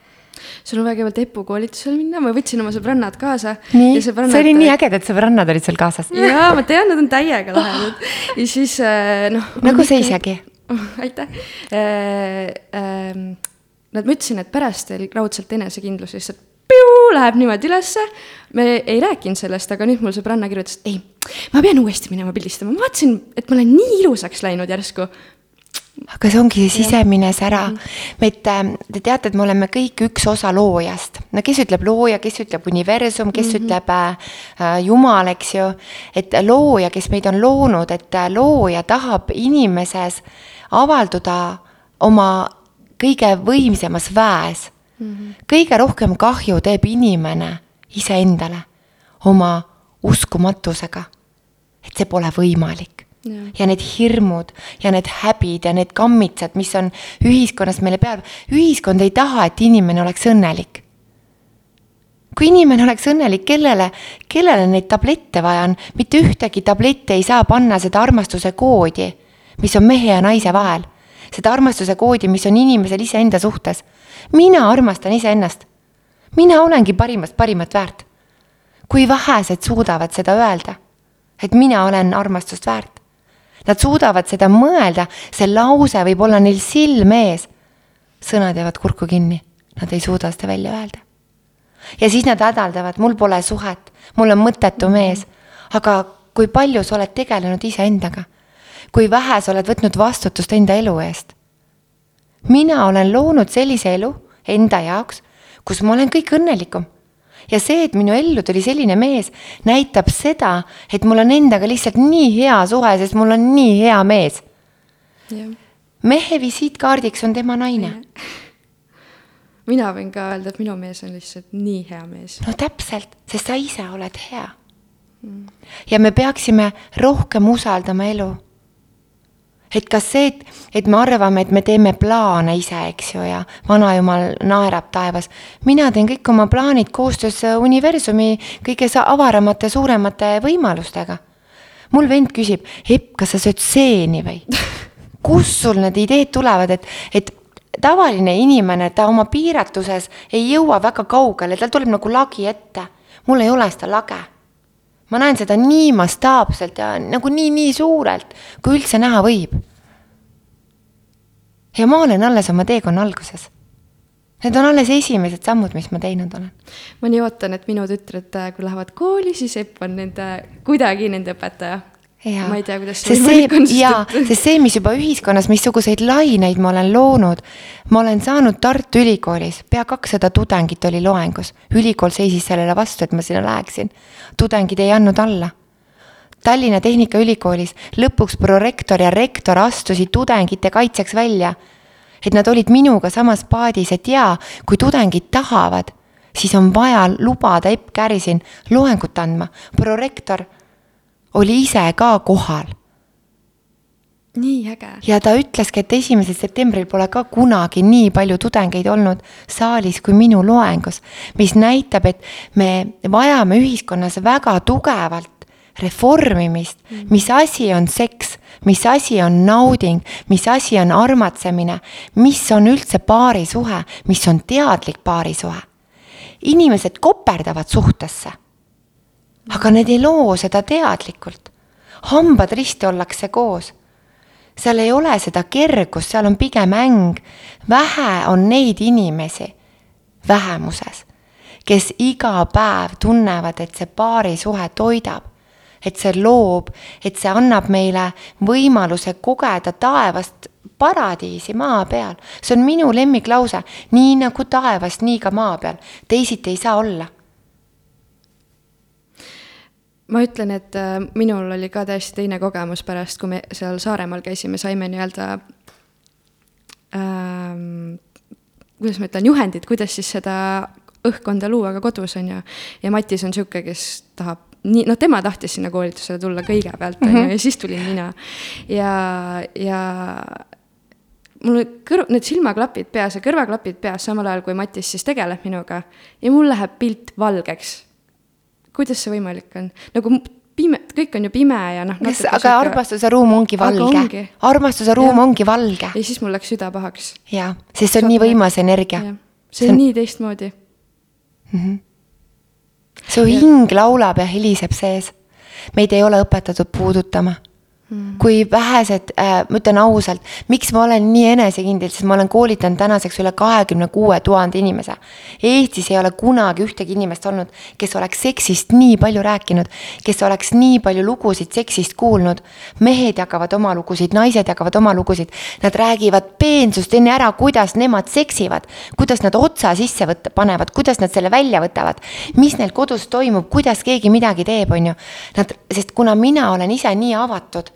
sul on väga hea Tepu koolitusele minna, ma võtsin oma sõbrannad kaasa. nii, see oli nii äge, et sõbrannad olid sul kaasas. jaa, ma tean, nad on täiega lahedad ja siis äh, noh. nagu sa isegi. aitäh äh,. Äh, Nad, ma ütlesin, et pärast teil raudselt enesekindlus lihtsalt piu, läheb niimoodi ülesse. me ei rääkinud sellest, aga nüüd mul sõbranna kirjutas, et ei, ma pean uuesti minema pildistama, ma vaatasin, et ma olen nii ilusaks läinud järsku aga see ongi see sisemine sära. et äh, te teate, et me oleme kõik üks osa loojast. no kes ütleb looja, kes ütleb universum, kes mm -hmm. ütleb äh, äh, jumal, eks ju. et looja, kes meid on loonud, et äh, looja tahab inimeses avalduda oma kõige võimsamas väes mm. -hmm. kõige rohkem kahju teeb inimene iseendale oma uskumatusega. et see pole võimalik Ja. ja need hirmud ja need häbid ja need kammitsad, mis on ühiskonnas meile peal, ühiskond ei taha, et inimene oleks õnnelik. kui inimene oleks õnnelik, kellele, kellele neid tablette vaja on, mitte ühtegi tablette ei saa panna seda armastuse koodi, mis on mehe ja naise vahel. seda armastuse koodi, mis on inimesel iseenda suhtes. mina armastan iseennast. mina olengi parimast parimat väärt. kui vähesed suudavad seda öelda, et mina olen armastust väärt Nad suudavad seda mõelda, see lause võib olla neil silme ees. sõnad jäävad kurku kinni, nad ei suuda seda välja öelda. ja siis nad hädaldavad, mul pole suhet, mul on mõttetu mees. aga kui palju sa oled tegelenud iseendaga? Kui vähe sa oled võtnud vastutust enda elu eest? mina olen loonud sellise elu enda jaoks, kus ma olen kõik õnnelikum ja see, et minu ellu tuli selline mees, näitab seda, et mul on endaga lihtsalt nii hea suhe, sest mul on nii hea mees. mehe visiitkaardiks on tema naine. mina võin ka öelda, et minu mees on lihtsalt nii hea mees. no täpselt, sest sa ise oled hea mm.. ja me peaksime rohkem usaldama elu et kas see, et, et me arvame, et me teeme plaane ise, eks ju, ja vanajumal naerab taevas. mina teen kõik oma plaanid koostöös universumi kõige avaramate, suuremate võimalustega. mul vend küsib, Epp, kas sa sööd seeni või? kust sul need ideed tulevad, et, et tavaline inimene, ta oma piiratuses ei jõua väga kaugele, tal tuleb nagu lagi ette. mul ei ole seda lage ma näen seda nii mastaapselt ja nagu nii, nii suurelt, kui üldse näha võib. ja ma olen alles oma teekonna alguses. Need on alles esimesed sammud, mis ma teinud olen. ma nii ootan, et minu tütred, kui lähevad kooli, siis Epp on nende, kuidagi nende õpetaja Ja. ma ei tea, kuidas see võimalik on. jaa, sest see, mis juba ühiskonnas, missuguseid laineid ma olen loonud, ma olen saanud Tartu Ülikoolis, pea kakssada tudengit oli loengus. ülikool seisis sellele vastu, et ma sinna läheksin. tudengid ei andnud alla. Tallinna Tehnikaülikoolis lõpuks prorektor ja rektor astusid tudengite kaitseks välja. et nad olid minuga samas paadis, et jaa, kui tudengid tahavad, siis on vaja lubada Epp Kärisin loengut andma. prorektor oli ise ka kohal. nii äge. ja ta ütleski, et esimesel septembril pole ka kunagi nii palju tudengeid olnud saalis kui minu loengus, mis näitab, et me vajame ühiskonnas väga tugevalt reformimist. Mm, mis asi on seks, mis asi on nauding, mis asi on armatsemine, mis on üldse paarisuhe, mis on teadlik paarisuhe. inimesed koperdavad suhtesse aga need ei loo seda teadlikult. hambad risti ollakse koos. seal ei ole seda kergust, seal on pigem äng. vähe on neid inimesi vähemuses, kes iga päev tunnevad, et see paarisuhe toidab, et see loob, et see annab meile võimaluse kogeda taevast paradiisi maa peal. see on minu lemmiklause, nii nagu taevas, nii ka maa peal, teisiti ei saa olla ma ütlen, et äh, minul oli ka täiesti teine kogemus pärast, kui me seal Saaremaal käisime, saime nii-öelda ähm,, kuidas ma ütlen, juhendid, kuidas siis seda õhkkonda luua ka kodus, on ju. ja Matis on niisugune, kes tahab nii, noh, tema tahtis sinna koolitusele tulla kõigepealt, on ju, mhm. ja siis tulin mina. ja, ja mul kõrv, need silmaklapid peas ja kõrvaklapid peas, samal ajal kui Matis siis tegeleb minuga ja mul läheb pilt valgeks kuidas see võimalik on? nagu pime, kõik on ju pime ja noh. kas, aga siuke... armastuse ruum ongi valge. armastuse ruum ja. ongi valge. ja siis mul läks süda pahaks. jaa, sest see on Saab nii võimas energia. see on nii teistmoodi mm. -hmm. su hing laulab ja heliseb sees. meid ei ole õpetatud puudutama. Mm. kui vähesed äh,, ma ütlen ausalt, miks ma olen nii enesekindel, sest ma olen koolitanud tänaseks üle kahekümne kuue tuhande inimese. Eestis ei ole kunagi ühtegi inimest olnud, kes oleks seksist nii palju rääkinud, kes oleks nii palju lugusid seksist kuulnud. mehed jagavad oma lugusid, naised jagavad oma lugusid, nad räägivad peensust enne ära, kuidas nemad seksivad, kuidas nad otsa sisse võtta, panevad, kuidas nad selle välja võtavad, mis neil kodus toimub, kuidas keegi midagi teeb, on ju. Nad, sest kuna mina olen ise nii avatud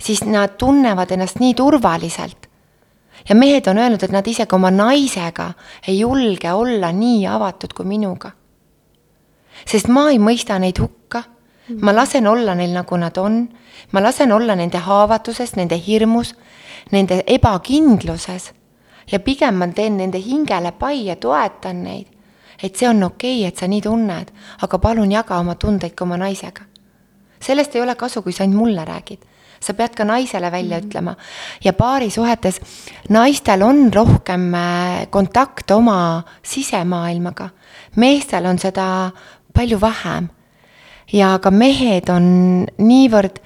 siis nad tunnevad ennast nii turvaliselt. ja mehed on öelnud, et nad isegi oma naisega ei julge olla nii avatud kui minuga. sest ma ei mõista neid hukka, ma lasen olla neil, nagu nad on, ma lasen olla nende haavatuses, nende hirmus, nende ebakindluses ja pigem ma teen nende hingele pai ja toetan neid. et see on okei okay,, et sa nii tunned, aga palun jaga oma tundeid ka oma naisega. sellest ei ole kasu, kui sa ainult mulle räägid sa pead ka naisele välja mm -hmm. ütlema. ja paarisuhetes naistel on rohkem äh, kontakt oma sisemaailmaga, meestel on seda palju vähem. ja ka mehed on niivõrd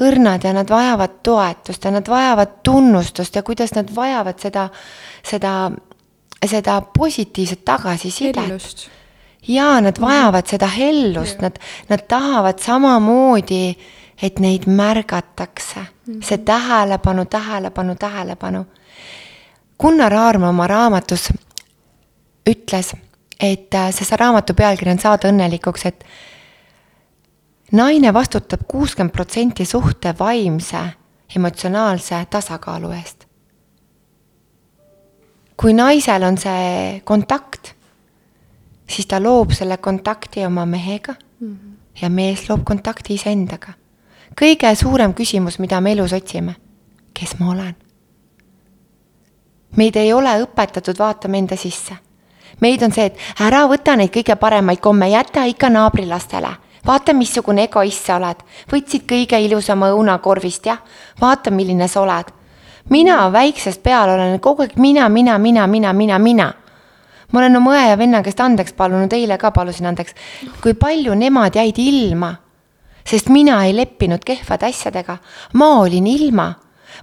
õrnad ja nad vajavad toetust ja nad vajavad tunnustust ja kuidas nad vajavad seda, seda, seda positiivset tagasisidet. ja nad vajavad seda hellust, nad, nad tahavad samamoodi äh, et neid märgatakse -hmm. see tähelepanu, tähelepanu, tähelepanu. Gunnar Aarma oma raamatus ütles, et äh, see, see raamatu pealkiri on Saada õnnelikuks, et naine vastutab kuuskümmend protsenti suhte vaimse, emotsionaalse tasakaalu eest. kui naisel on see kontakt, siis ta loob selle kontakti oma mehega mm -hmm. ja mees loob kontakti iseendaga kõige suurem küsimus, mida me elus otsime. kes ma olen? meid ei ole õpetatud vaatama enda sisse. meid on see, et ära võta neid kõige paremaid komme, jäta ikka naabrilastele. vaata, missugune egoist sa oled. võtsid kõige ilusama õuna korvist, jah? vaata, milline sa oled. mina väiksest peale olen kogu aeg mina, mina, mina, mina, mina, mina ma olen oma õe ja venna käest andeks palunud, eile ka palusin andeks, kui palju nemad jäid ilma sest mina ei leppinud kehvade asjadega, ma olin ilma.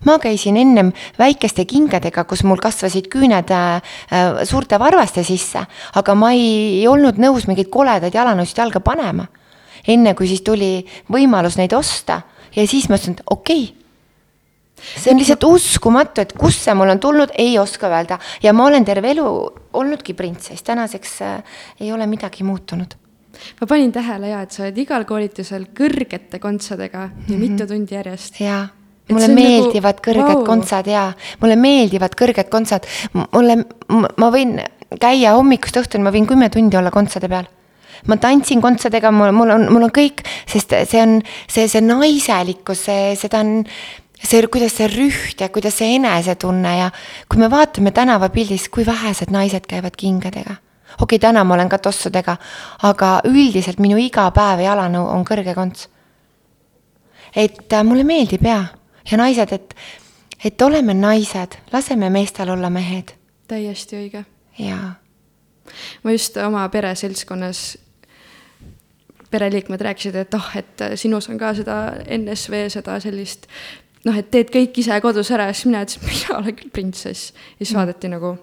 Ma käisin ennem väikeste kingadega, kus mul kasvasid küüned äh, äh, suurte varvaste sisse, aga ma ei, ei olnud nõus mingeid koledaid jalanõusid jalga panema. enne kui siis tuli võimalus neid osta ja siis ma ütlesin, et okei. Okay, see on lihtsalt uskumatu, et kust see mul on tulnud, ei oska öelda. Ja ma olen terve elu olnudki printsess, tänaseks äh, ei ole midagi muutunud ma panin tähele ja, et sa oled igal koolitusel kõrgete kontsadega ja mm -hmm. mitu tundi järjest. jaa mulle meeldivad nagu, kõrged wow. kontsad ja mulle meeldivad kõrged kontsad. mulle, ma võin käia hommikust õhtuni, ma võin kümme tundi olla kontsade peal. ma tantsin kontsadega, mul, mul on, mul on kõik, sest see on see, see naiselikkus, see, seda on see, kuidas see rüht ja kuidas see enesetunne ja kui me vaatame tänavapildis, kui vähesed naised käivad kingadega okei okay,, täna ma olen ka tossudega, aga üldiselt minu igapäev jalanõu on kõrge konts. et äh, mulle meeldib ja, ja naised, et, et oleme naised, laseme meestel olla mehed. täiesti õige. jaa. ma just oma pereseltskonnas pereliikmed rääkisid, et oh, et sinus on ka seda NSV, seda sellist noh, et teed kõik ise kodus ära ja siis mina ütlesin, mina olen küll printsess. ja siis vaadati nagu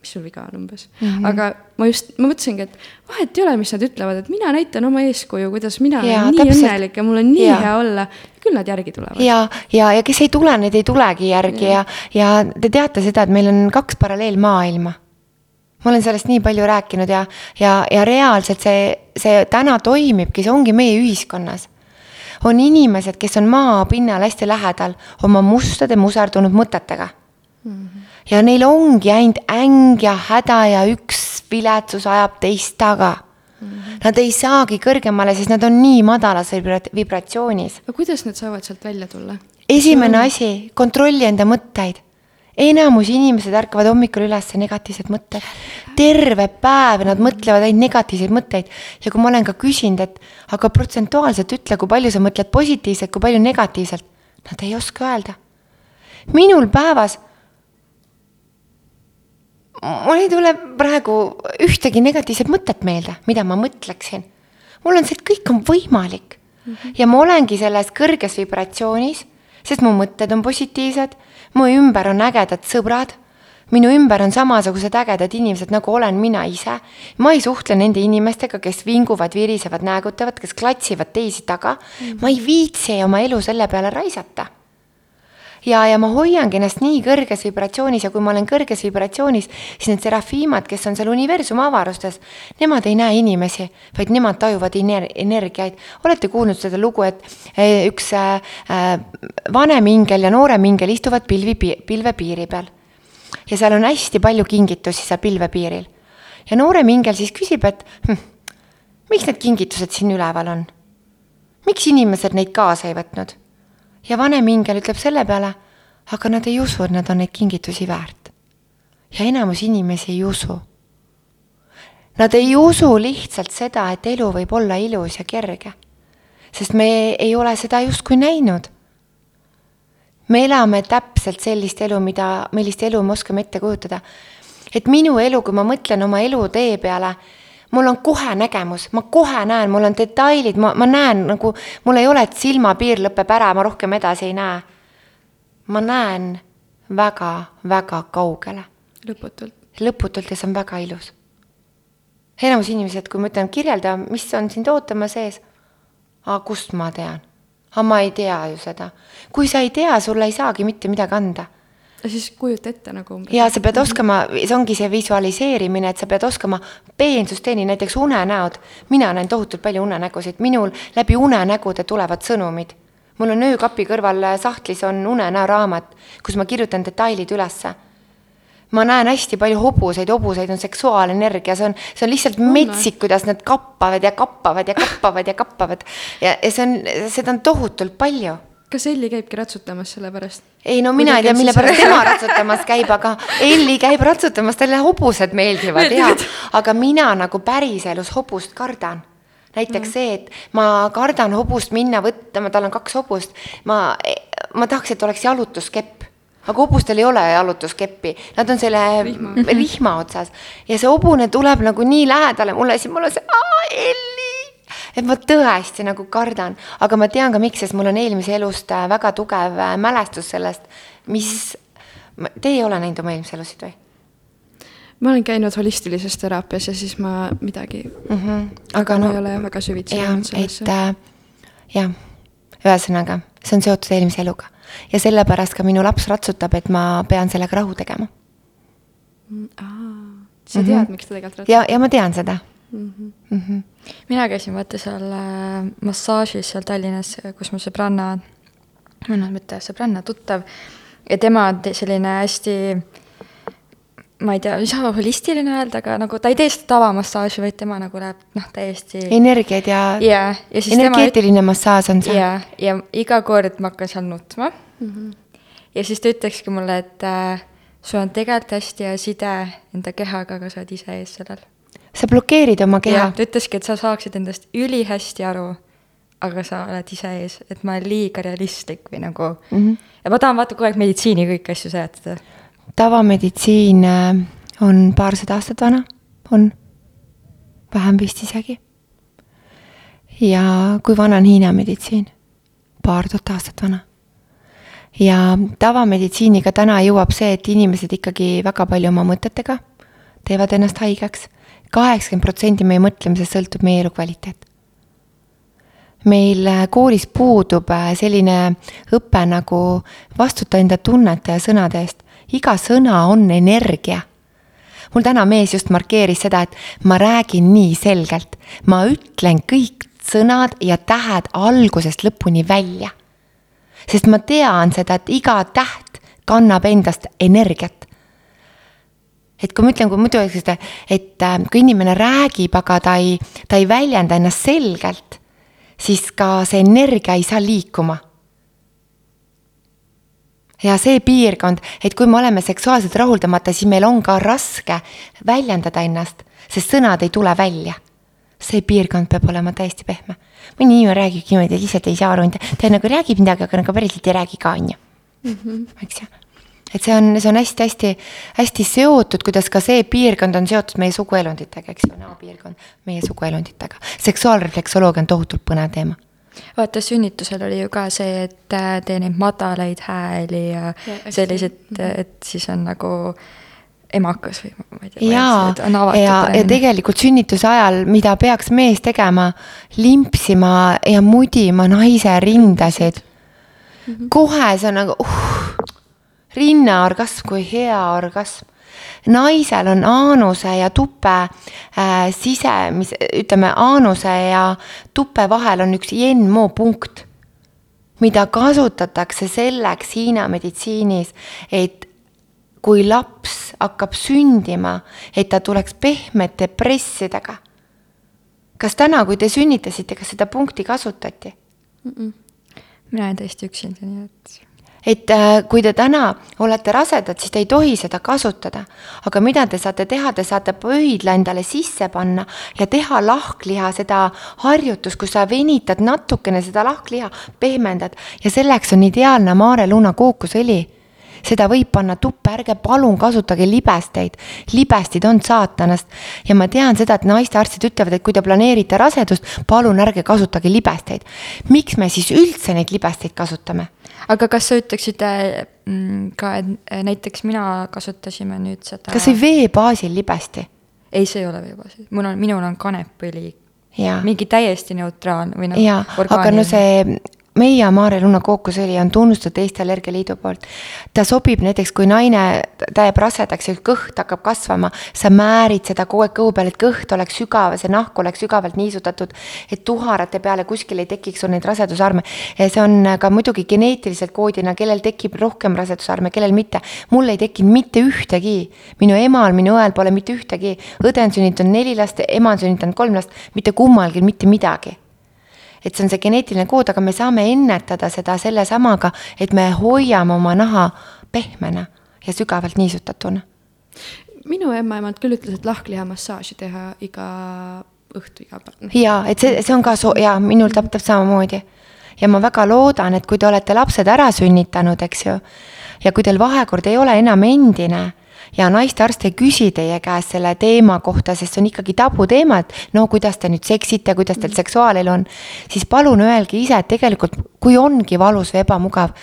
mis sul viga on umbes mm. -hmm. aga ma just, ma mõtlesingi, et vahet ei ole, mis nad ütlevad, et mina näitan oma eeskuju, kuidas mina ja, olen nii täpselt. õnnelik ja mul on nii ja. hea olla. küll nad järgi tulevad. ja, ja, ja kes ei tule, need ei tulegi järgi ja, ja, ja te teate seda, et meil on kaks paralleelmaailma. ma olen sellest nii palju rääkinud ja, ja, ja reaalselt see, see täna toimibki, see ongi meie ühiskonnas on inimesed, kes on maapinnal hästi lähedal oma mustade muserdunud mõtetega ja neil ongi ainult äng ja häda ja üks viletsus ajab teist taga. Nad ei saagi kõrgemale, sest nad on nii madalas vibratsioonis. aga kuidas nad saavad sealt välja tulla? esimene on... asi, kontrolli enda mõtteid. enamus inimesed ärkavad hommikul üles negatiivsed mõtted. terve päev nad mõtlevad ainult negatiivseid mõtteid ja kui ma olen ka küsinud, et aga protsentuaalselt ütle, kui palju sa mõtled positiivselt, kui palju negatiivselt. Nad ei oska öelda. minul päevas mul ei tule praegu ühtegi negatiivset mõtet meelde, mida ma mõtleksin. mul on see, et kõik on võimalik mm. mm. -hmm. ja ma olengi selles kõrges vibratsioonis, sest mu mõtted on positiivsed, mu ümber on ägedad sõbrad minu ümber on samasugused ägedad inimesed, nagu olen mina ise. ma ei suhtle nende inimestega, kes vinguvad, virisevad, näägutavad, kes klatsivad teisi taga mm. -hmm. ma ei viitsi oma elu selle peale raisata ja, ja ma hoiangi ennast nii kõrges vibratsioonis ja kui ma olen kõrges vibratsioonis, siis need serafiimad, kes on seal universumi avarustes, nemad ei näe inimesi, vaid nemad tajuvad ener-, energiaid. olete kuulnud seda lugu, et eh, üks äh, vanem ingel ja noorem ingel istuvad pilvi, pilvepiiri peal. ja seal on hästi palju kingitusi seal pilvepiiril. ja noorem ingel siis küsib, et hm, miks need kingitused siin üleval on? miks inimesed neid kaasa ei võtnud? Ja vanem ingel ütleb selle peale, aga nad ei usu, et nad on neid kingitusi väärt. ja enamus inimesi ei usu. Nad ei usu lihtsalt seda, et elu võib olla ilus ja kerge. sest me ei ole seda justkui näinud. me elame täpselt sellist elu, mida, millist elu me oskame ette kujutada. et minu elu, kui ma mõtlen oma elutee peale mul on kohe nägemus, ma kohe näen, mul on detailid, ma, ma näen nagu, mul ei ole, et silmapiir lõpeb ära, ma rohkem edasi ei näe. ma näen väga-väga kaugele. lõputult. lõputult ja see on väga ilus. enamus inimesed, kui ma ütlen, kirjelda, mis on sind ootamas ees. aga kust ma tean? aga ma ei tea ju seda. kui sa ei tea, sulle ei saagi mitte midagi anda siis kujuta ette nagu umbes. ja sa pead oskama, see ongi see visualiseerimine, et sa pead oskama peensusteni, näiteks unenäod. mina näen tohutult palju unenägusid, minul läbi unenägude tulevad sõnumid. mul on öökapi kõrval sahtlis on unenäoraamat, kus ma kirjutan detailid ülesse. Ma näen hästi palju hobuseid, hobuseid on seksuaalenergia, see on, see on lihtsalt metsik, kuidas nad kappavad ja kappavad ja kappavad ja kappavad. Ja, ja see on, seda on tohutult palju kas Elli käibki ratsutamas selle pärast? ei no mina ei tea, mille pärast tema ratsutamas käib, aga Elli käib ratsutamas, talle hobused meeldivad ja, aga mina nagu päriselus hobust kardan. Näiteks mm. see, et ma kardan hobust minna võtma, tal on kaks hobust, ma, ma tahaks, et oleks jalutuskepp. aga hobustel ei ole jalutuskeppi, nad on selle rihma, rihma otsas. Ja see hobune tuleb nagu nii lähedale mulle, siis mul on see, Elli et ma tõesti nagu kardan, aga ma tean ka miks, sest mul on eelmise elust äh, väga tugev äh, mälestus sellest, mis, te ei ole näinud oma eelmisi elusid või? ma olen käinud holistilises teraapias ja siis ma midagi mm, -hmm. aga, aga no, ma ei ole väga süvitsi läinud sellesse. et äh, jah, ühesõnaga, see on seotud eelmise eluga ja sellepärast ka minu laps ratsutab, et ma pean sellega rahu tegema mm,. sa tead mm, -hmm. miks ta tegelikult ratsutab? ja, ja ma tean seda mm. -hmm. Mm -hmm. mina käisin vaata seal äh, massaažis seal Tallinnas, kus mu sõbranna, või noh, mitte sõbranna, tuttav ja tema on selline hästi ma ei tea, ei saa holistiline öelda, aga nagu ta ei tee seda tavamassaaži, vaid tema nagu läheb noh, täiesti. energiaid ja yeah,. Ja energeetiline tema... massaaž on see. ja, ja iga kord ma hakkan seal nutma mm. -hmm. ja siis ta ütlekski mulle, et äh, sul on tegelikult hästi hea side enda kehaga, aga sa oled ise ees sellel sa blokeerid oma keha. ta ütleski, et sa saaksid endast ülihästi aru, aga sa oled ise ees, et ma olen liiga realistlik või nagu mm. -hmm. ja ma tahan vaata kogu aeg meditsiini kõiki asju seletada. tavameditsiin äh, on paarsada aastat vana, on, vähem vist isegi. ja kui vana on Hiina meditsiin? paar tuhat aastat vana ja tavameditsiiniga täna jõuab see, et inimesed ikkagi väga palju oma mõtetega teevad ennast haigeks kaheksakümmend protsenti meie mõtlemisest sõltub meie elukvaliteet. meil äh, koolis puudub äh, selline õpe nagu vastuta enda tunnete ja sõnade eest. iga sõna on energia. mul täna mees just markeeris seda, et ma räägin nii selgelt, ma ütlen kõik sõnad ja tähed algusest lõpuni välja. sest ma tean seda, et iga täht kannab endast energiat et kui ma ütlen, kui muidu öeldakse, et äh, kui inimene räägib, aga ta ei, ta ei väljenda ennast selgelt, siis ka see energia ei saa liikuma. ja see piirkond, et kui me oleme seksuaalselt rahuldamata, siis meil on ka raske väljendada ennast, sest sõnad ei tule välja. see piirkond peab olema täiesti pehme. mõni inimene räägibki niimoodi, lihtsalt ei saa aru, ta nagu räägib midagi, aga nagu päriselt ei räägi ka, on ju. Mhm. eks ju et see on, see on hästi-hästi-hästi seotud, kuidas ka see piirkond on seotud meie suguelunditega, eks ju, näopiirkond meie suguelunditega. seksuaalrefleksoloogia on tohutult põnev teema. vaata, sünnitusel oli ju ka see, et äh, tee neid madalaid hääli ja, ja sellised, et siis on nagu emakas või ma ei tea. ja, ja, ja tegelikult sünnituse ajal, mida peaks mees tegema, limpsima ja mudima naise rindasid mm. -hmm. kohe see on nagu uh, rinnaorgasm, kui hea orgasm naisel on aanuse ja tupe äh, sisemis, ütleme, aanuse ja tupe vahel on üks jenmo punkt, mida kasutatakse selleks Hiina meditsiinis, et kui laps hakkab sündima, et ta tuleks pehmete pressidega. kas täna, kui te sünnitasite, kas seda punkti kasutati mm? -mm. mina olen täiesti üksinda, nii et et äh, kui te täna olete rasedad, siis te ei tohi seda kasutada. aga mida te saate teha, te saate pöidla endale sisse panna ja teha lahkliha seda harjutust, kus sa venitad natukene seda lahkliha, pehmendad ja selleks on ideaalne Maare Luna kookosõli seda võib panna tuppa, ärge palun kasutage libesteid. libestid on saatanast ja ma tean seda, et naistearstid ütlevad, et kui te planeerite rasedust, palun ärge kasutage libesteid. miks me siis üldse neid libesteid kasutame? Aga kas sa ütleksid mm, ka, et näiteks mina kasutasime nüüd seda. kas või vee baasil libesti? ei, see ei ole vee baasil, mul on, minul on kanepõli. mingi täiesti neutraalne või noh. jaa, aga no see meie Maarja Lunna kookosõli on tunnustatud Eesti Allergialiidu poolt. ta sobib näiteks, kui naine, ta jääb rasedaks ja kõht hakkab kasvama, sa määrid seda kogu aeg kõhu peal, et kõht oleks sügav, see nahk oleks sügavalt niisutatud, et tuharate peale kuskil ei tekiks sul neid rasedusarme. see on ka muidugi geneetiliselt koodina, kellel tekib rohkem rasedusarme, kellel mitte. mul ei tekkinud mitte ühtegi, minu emal, minu õel pole mitte ühtegi, õde on sünnitanud neli last, ema on sünnitanud kolm last, mitte kummalgi mitte midagi et see on see geneetiline kood, aga me saame ennetada seda selle samaga, et me hoiame oma naha pehmena ja sügavalt niisutatuna. minu ämmaemand küll ütles, et lahklihamassaaži teha iga õhtu, iga päev. ja et see, see on ka so-, ja minul täpselt samamoodi. ja ma väga loodan, et kui te olete lapsed ära sünnitanud, eks ju, ja kui teil vahekord ei ole enam endine ja naistearst ei küsi teie käest selle teema kohta, sest see on ikkagi tabuteema, et no kuidas te nüüd seksite, kuidas teil seksuaalelu on, siis palun öelge ise, et tegelikult kui ongi valus või ebamugav,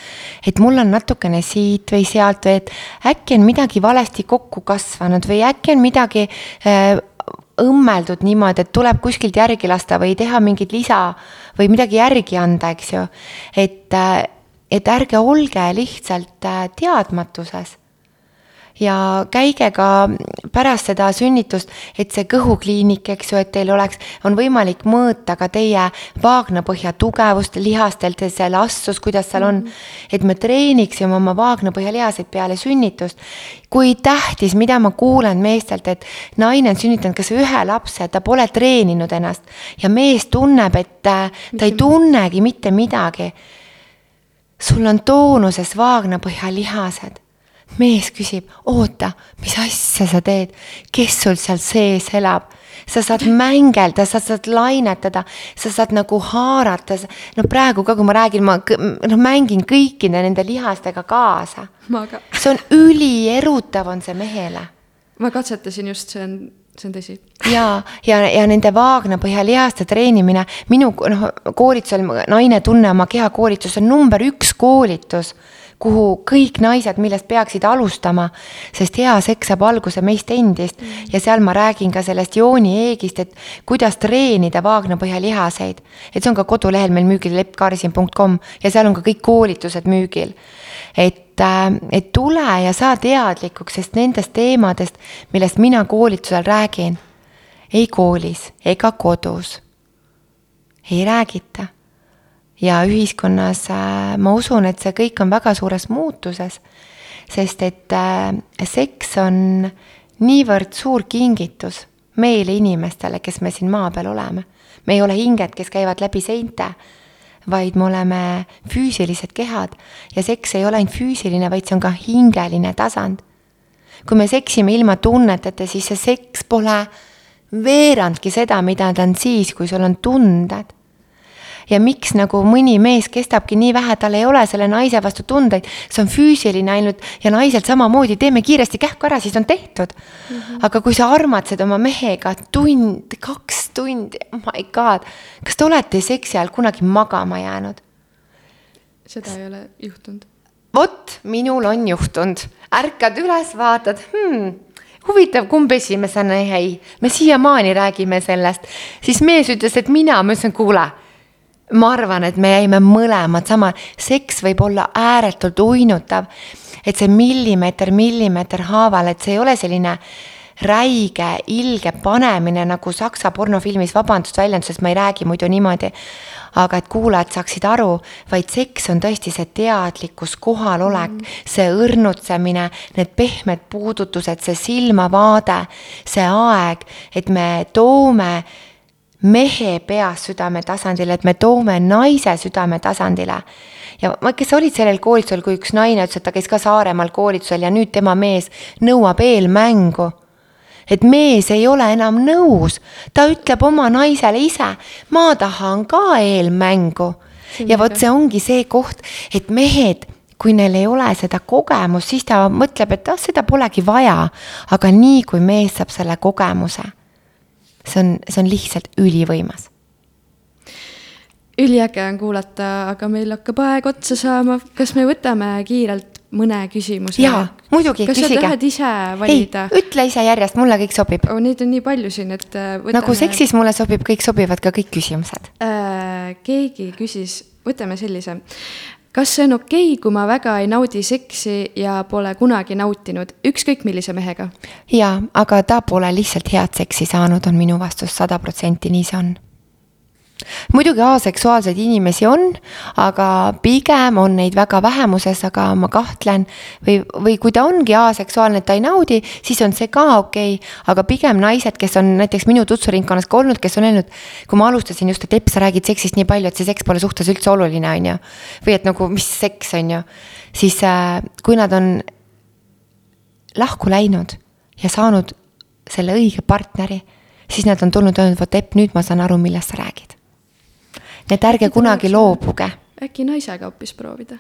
et mul on natukene siit või sealt või et äkki on midagi valesti kokku kasvanud või äkki on midagi äh, õmmeldud niimoodi, et tuleb kuskilt järgi lasta või teha mingit lisa või midagi järgi anda, eks ju. et, äh, et ärge olge lihtsalt äh, teadmatuses ja käige ka pärast seda sünnitust, et see kõhukliinik, eks ju, et teil oleks, on võimalik mõõta ka teie vaagnapõhja tugevust, lihastelt see elastsus, kuidas seal on. et me treeniksime oma vaagnapõhja lihaseid peale sünnitust. kui tähtis, mida ma kuulen meestelt, et naine on sünnitanud kas ühe lapse, ta pole treeninud ennast. Ja mees tunneb, et ta ei tunnegi mitte midagi. Sul on toonuses vaagnapõhja lihased mees küsib, oota, mis asja sa teed, kes sul seal sees elab? sa saad mängelda, sa saad lainetada, sa saad nagu haarata, no praegu ka, kui ma räägin, ma noh, mängin kõikide nende lihastega kaasa. see on ülierutav, on see mehele. ma katsetasin just, see on see on tõsi. ja, ja, ja nende vaagnapõhja lihaste treenimine, minu noh, koolitusel Naine tunne oma keha koolitus on number üks koolitus kuhu kõik naised, millest peaksid alustama, sest hea seks saab alguse meist endist mm. ja seal ma räägin ka sellest jooni-eegist, et kuidas treenida vaagnapõhja lihaseid. et see on ka kodulehel meil müügil leppkaarsin.com ja seal on ka kõik koolitused müügil. et, äh, et tule ja saa teadlikuks, sest nendest teemadest, millest mina koolitusel räägin, ei koolis ega kodus ei räägita ja ühiskonnas äh, ma usun, et see kõik on väga suures muutuses, sest et äh, seks on niivõrd suur kingitus meile inimestele, kes me siin maa peal oleme. me ei ole hinged, kes käivad läbi seinte, vaid me oleme füüsilised kehad ja seks ei ole ainult füüsiline, vaid see on ka hingeline tasand. kui me seksime ilma tunneteta, siis see seks pole veerandki seda, mida ta on siis, kui sul on tunded ja miks nagu mõni mees kestabki nii vähe, tal ei ole selle naise vastu tundeid, see on füüsiline ainult ja naisel samamoodi, teeme kiiresti kähku ära, siis on tehtud mm. -hmm. aga kui sa armatsed oma mehega tund, kaks tundi, oh my god, kas te olete seksi ajal kunagi magama jäänud? seda ei ole juhtunud. vot, minul on juhtunud, ärkad üles, vaatad hmm,, huvitav, kumb esimesena jäi, me siiamaani räägime sellest, siis mees ütles, et mina, ma ütlesin, kuule ma arvan, et me jäime mõlemad sama, seks võib olla ääretult uinutav. et see millimeeter millimeeter haaval, et see ei ole selline räige, ilge panemine nagu saksa pornofilmis, vabandust väljendusest, ma ei räägi muidu niimoodi. aga et kuulajad saaksid aru, vaid seks on tõesti see teadlikkus, kohalolek mm., see õrnutsemine, need pehmed puudutused, see silmavaade, see aeg, et me toome mehe peast südame tasandile, et me toome naise südame tasandile. ja ma, kes olid sellel koolitusel, kui üks naine ütles, et ta käis ka Saaremaal koolitusel ja nüüd tema mees nõuab eelmängu. et mees ei ole enam nõus, ta ütleb oma naisele ise, ma tahan ka eelmängu. ja vot see ongi see koht, et mehed kui neil ei ole seda kogemust, siis ta mõtleb, et ah, seda polegi vaja. aga nii kui mees saab selle kogemuse see on, see on lihtsalt ülivõimas. üliäge on kuulata, aga meil hakkab aeg otsa saama, kas me võtame kiirelt mõne küsimuse? jaa, muidugi, küsige. kas sa tahad ise valida? ütle ise järjest, mulle kõik sobib oh,. Neid on nii palju siin, et äh, võtame.... nagu seksis mulle sobib, kõik sobivad ka kõik küsimused äh,. keegi küsis, võtame sellise kas see on okei okay,, kui ma väga ei naudi seksi ja pole kunagi nautinud, ükskõik millise mehega? jaa, aga ta pole lihtsalt head seksi saanud, on minu vastus, sada protsenti nii see on muidugi aseksuaalseid inimesi on, aga pigem on neid väga vähemuses, aga ma kahtlen. või, või kui ta ongi aseksuaalne, et ta ei naudi, siis on see ka okei okay.. aga pigem naised, kes on näiteks minu tutsuringkonnas ka olnud, kes on öelnud, kui ma alustasin just, et Epp, sa räägid seksist nii palju, et see seks pole suhtes üldse oluline, on ju. või et nagu, mis seks, on ju. siis äh, kui nad on lahku läinud ja saanud selle õige partneri, siis nad on tulnud öelnud, vot Epp, nüüd ma saan aru, millest sa räägid et ärge kunagi loobuge äkki naisega hoopis proovida?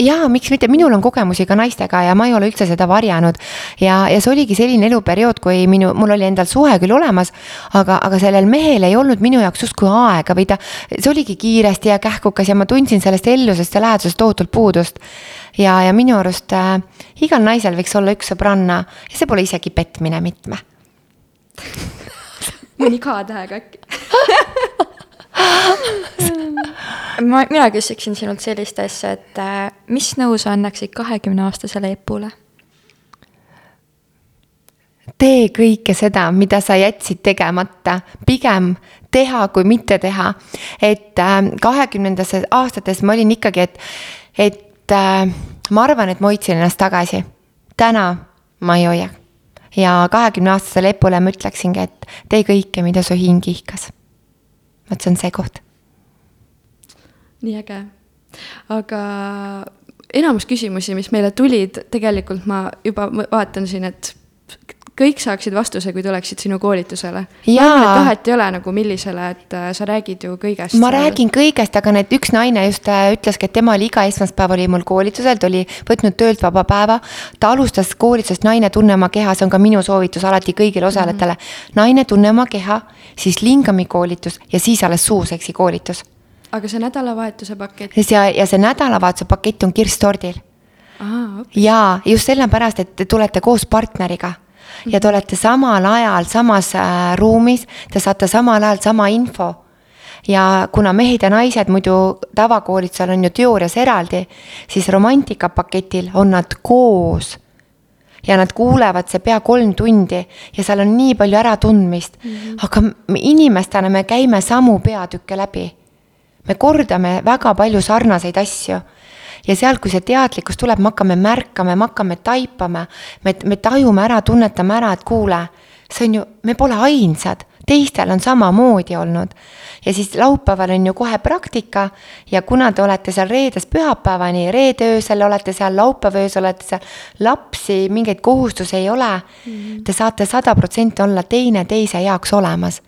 jaa, miks mitte, minul on kogemusi ka naistega ja ma ei ole üldse seda varjanud. ja, ja see oligi selline eluperiood, kui minu, mul oli endal suhe küll olemas, aga, aga sellel mehel ei olnud minu jaoks justkui aega või ta, see oligi kiiresti ja kähkukas ja ma tundsin sellest ellusest ja lähedusest tohutult puudust. ja, ja minu arust äh, igal naisel võiks olla üks sõbranna ja see pole isegi petmine mitme mõni K-tähega äkki ma, mina küsiksin sinult sellist asja, et äh, mis nõu sa annaksid kahekümne aastasele Epule? tee kõike seda, mida sa jätsid tegemata, pigem teha kui mitte teha. et äh, kahekümnendates aastates ma olin ikkagi, et, et äh, ma arvan, et ma hoidsin ennast tagasi. täna ma ei hoia. ja kahekümne aastasele Epule ma ütleksingi, et tee kõike, mida su hing ihkas vot see on see koht. nii äge, aga enamus küsimusi, mis meile tulid, tegelikult ma juba vaatan siin, et kõik saaksid vastuse, kui tuleksid sinu koolitusele. vahet ei ole nagu millisele, et äh, sa räägid ju kõigest. ma seal... räägin kõigest, aga need üks naine just äh, ütleski, et tema oli iga esmaspäev oli mul koolitusel, ta oli võtnud töölt vaba päeva. ta alustas koolitusest Naine tunne oma keha, see on ka minu soovitus alati kõigile osalejatele mm. -hmm. naine tunne oma keha, siis lingami koolitus ja siis alles suuseksi koolitus. aga see nädalavahetuse pakett? ja, ja see nädalavahetuse pakett on kirstordil. ja just sellepärast, et te tulete koos partneriga ja te olete samal ajal samas äh, ruumis, te saate samal ajal sama info. ja kuna mehed ja naised muidu tavakoolitusel on ju teoorias eraldi, siis romantikapaketil on nad koos ja nad kuulevad see pea kolm tundi ja seal on nii palju äratundmist mm. -hmm. aga inimestena me käime samu peatükke läbi. me kordame väga palju sarnaseid asju ja sealt, kui see teadlikkus tuleb, me hakkame märkama, me hakkame taipama, me, me tajume ära, tunnetame ära, et kuule, see on ju, me pole ainsad, teistel on samamoodi olnud. ja siis laupäeval on ju kohe praktika ja kuna te olete seal reedest pühapäevani, reede öösel olete seal, laupäeva öösel olete seal, lapsi, mingeid kohustusi ei ole mm. -hmm. Te saate sada protsenti olla teineteise jaoks olemas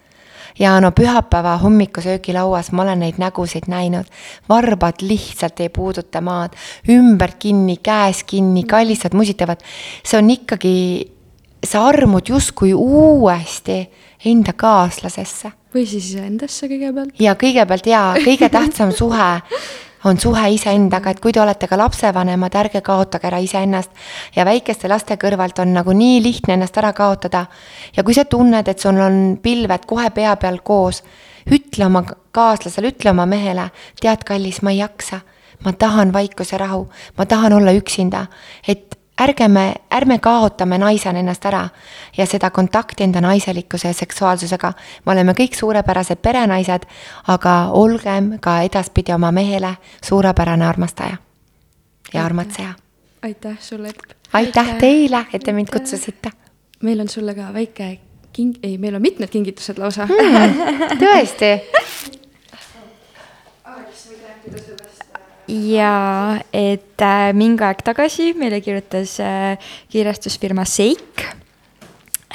ja no pühapäeva hommikusöögilauas ma olen neid nägusid näinud. varbad lihtsalt ei puuduta maad, ümber kinni, käes kinni, kallistavad, musitavad. see on ikkagi, sa armud justkui uuesti enda kaaslasesse. või siis iseendasse kõigepealt. ja kõigepealt jaa, kõige tähtsam suhe on suhe iseendaga, et kui te olete ka lapsevanemad, ärge kaotage ära iseennast. ja väikeste laste kõrvalt on nagu nii lihtne ennast ära kaotada. ja kui sa tunned, et sul on pilved kohe pea peal koos, ütle oma kaaslasele, ütle oma mehele, tead, kallis, ma ei jaksa. ma tahan vaikuse rahu, ma tahan olla üksinda, et ärgeme, ärme kaotame naisena ennast ära ja seda kontakti enda naiselikkuse ja seksuaalsusega. me oleme kõik suurepärased perenaised, aga olgem ka edaspidi oma mehele suurepärane armastaja ja armatseja. aitäh sulle, Epp. aitäh teile, et te mind kutsusite. meil on sulle ka väike king-, ei, meil on mitmed kingitused lausa mm,. tõesti ja et äh, mingi aeg tagasi meile kirjutas äh, kirjastusfirma Seik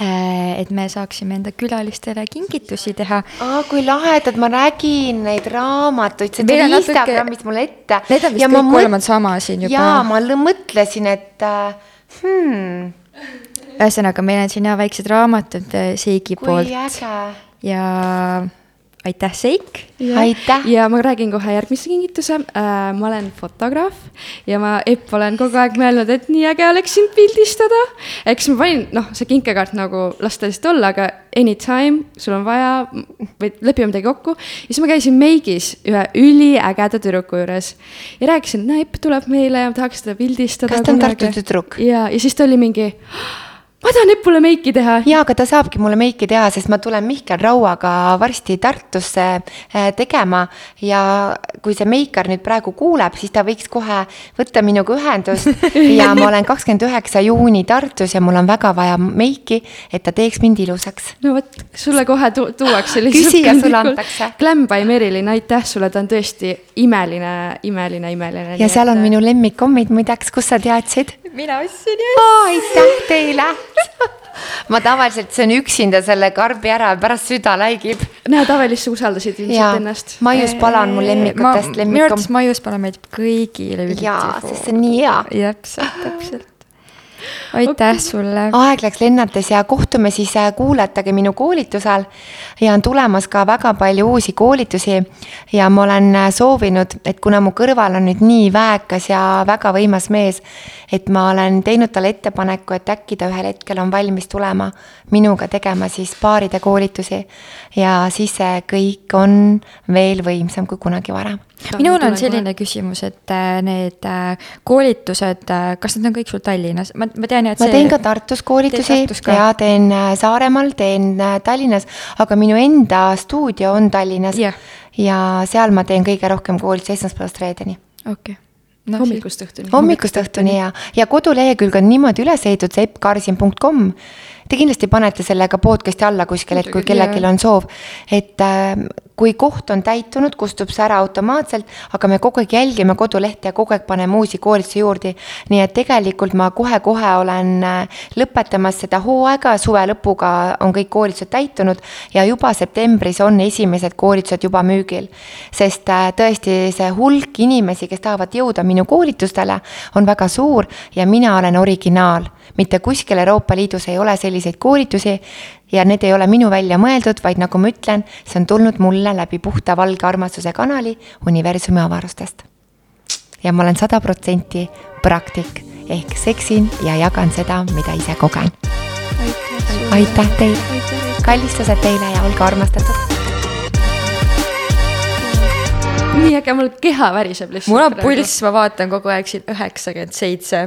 äh,. et me saaksime enda külalistele kingitusi teha. aa, kui lahedad, ma nägin neid raamatuid, see tuli Instagramis mulle ette. Need on vist ja kõik mõt... sama siin juba. jaa, ma mõtlesin, et äh, hmm. ühesõnaga, meil on siin ja väiksed raamatud äh, Seigi poolt. kui äge. ja aitäh, Seik. aitäh. ja ma räägin kohe järgmise kingituse äh,. ma olen fotograaf ja ma, Epp, olen kogu aeg mõelnud, et nii äge oleks sind pildistada. eks ma panin, noh, see kinkekaart nagu las ta lihtsalt olla, aga anytime sul on vaja või lepime midagi kokku. ja siis ma käisin Meigis ühe üliägeda tüdruku juures ja rääkisin, et näe, Epp tuleb meile ja tahaks teda pildistada. kas ta on Tartu tüdruk? ja, ja siis ta oli mingi ma tahan Epule meiki teha. jaa, aga ta saabki mulle meiki teha, sest ma tulen Mihkel Rauaga varsti Tartusse äh, tegema ja kui see meikar nüüd praegu kuuleb, siis ta võiks kohe võtta minuga ühendust ja ma olen kakskümmend üheksa juuni Tartus ja mul on väga vaja meiki, et ta teeks mind ilusaks. no vot, sulle kohe tu tuuakse lihtsalt. küsija sulle antakse. Glam by Merilin, aitäh sulle, ta on tõesti imeline, imeline, imeline. ja seal on minu lemmikkommid muideks, kust sa teadsid? Mina ostsin just. aitäh teile ma tavaliselt söön üksinda selle karbi ära, pärast süda läigib. näe, tavaliselt sa usaldasid ilmselt ennast. maiuspala on mul lemmikutest lemmik. minu arvates maiuspala meeldib kõigile. jaa, sest see on nii hea. täpselt, täpselt aitäh okay. sulle. aeg läks lennates ja kohtume siis äh, kuulatage minu koolitusel. ja on tulemas ka väga palju uusi koolitusi. ja ma olen äh, soovinud, et kuna mu kõrval on nüüd nii väekas ja väga võimas mees, et ma olen teinud talle ettepaneku, et äkki ta ühel hetkel on valmis tulema minuga tegema siis paaride koolitusi. ja siis see kõik on veel võimsam kui kunagi varem minul on selline küsimus, et äh, need koolitused, kas need on kõik sul Tallinnas? ma ma tean, et ma see... teen ka Tartus koolitusi ja teen äh, Saaremaal, teen äh, Tallinnas, aga minu enda stuudio on Tallinnas yeah. ja seal ma teen kõige rohkem koolitusi esmaspäevast reedeni. okei okay no, hommikust õhtuni. hommikust õhtuni ja, ja kodulehekülg on niimoodi üles ehitatud, see eppkarsin.com. Te kindlasti panete selle ka podcast'i alla kuskil, et kui kellelgi on soov, et äh, kui koht on täitunud, kustub see ära automaatselt, aga me kogu aeg jälgime kodulehte ja kogu aeg paneme uusi koolitusi juurde. nii et tegelikult ma kohe-kohe olen äh, lõpetamas seda hooaega, suve lõpuga on kõik koolitused täitunud ja juba septembris on esimesed koolitused juba müügil. sest äh, tõesti, see hulk inimesi, kes tahavad jõuda minu koolitustele, on väga suur ja mina olen originaal mitte kuskil Euroopa Liidus ei ole selliseid koolitusi ja need ei ole minu välja mõeldud, vaid nagu ma ütlen, see on tulnud mulle läbi puhta valge armastuse kanali universumi avarustest. ja ma olen sada protsenti praktik ehk seksin ja jagan seda, mida ise kogen. aitäh teile, kallistused teile ja olge armastatud nii äge, mul keha väriseb lihtsalt. mul on pulss, ma vaatan kogu aeg siin üheksakümmend seitse.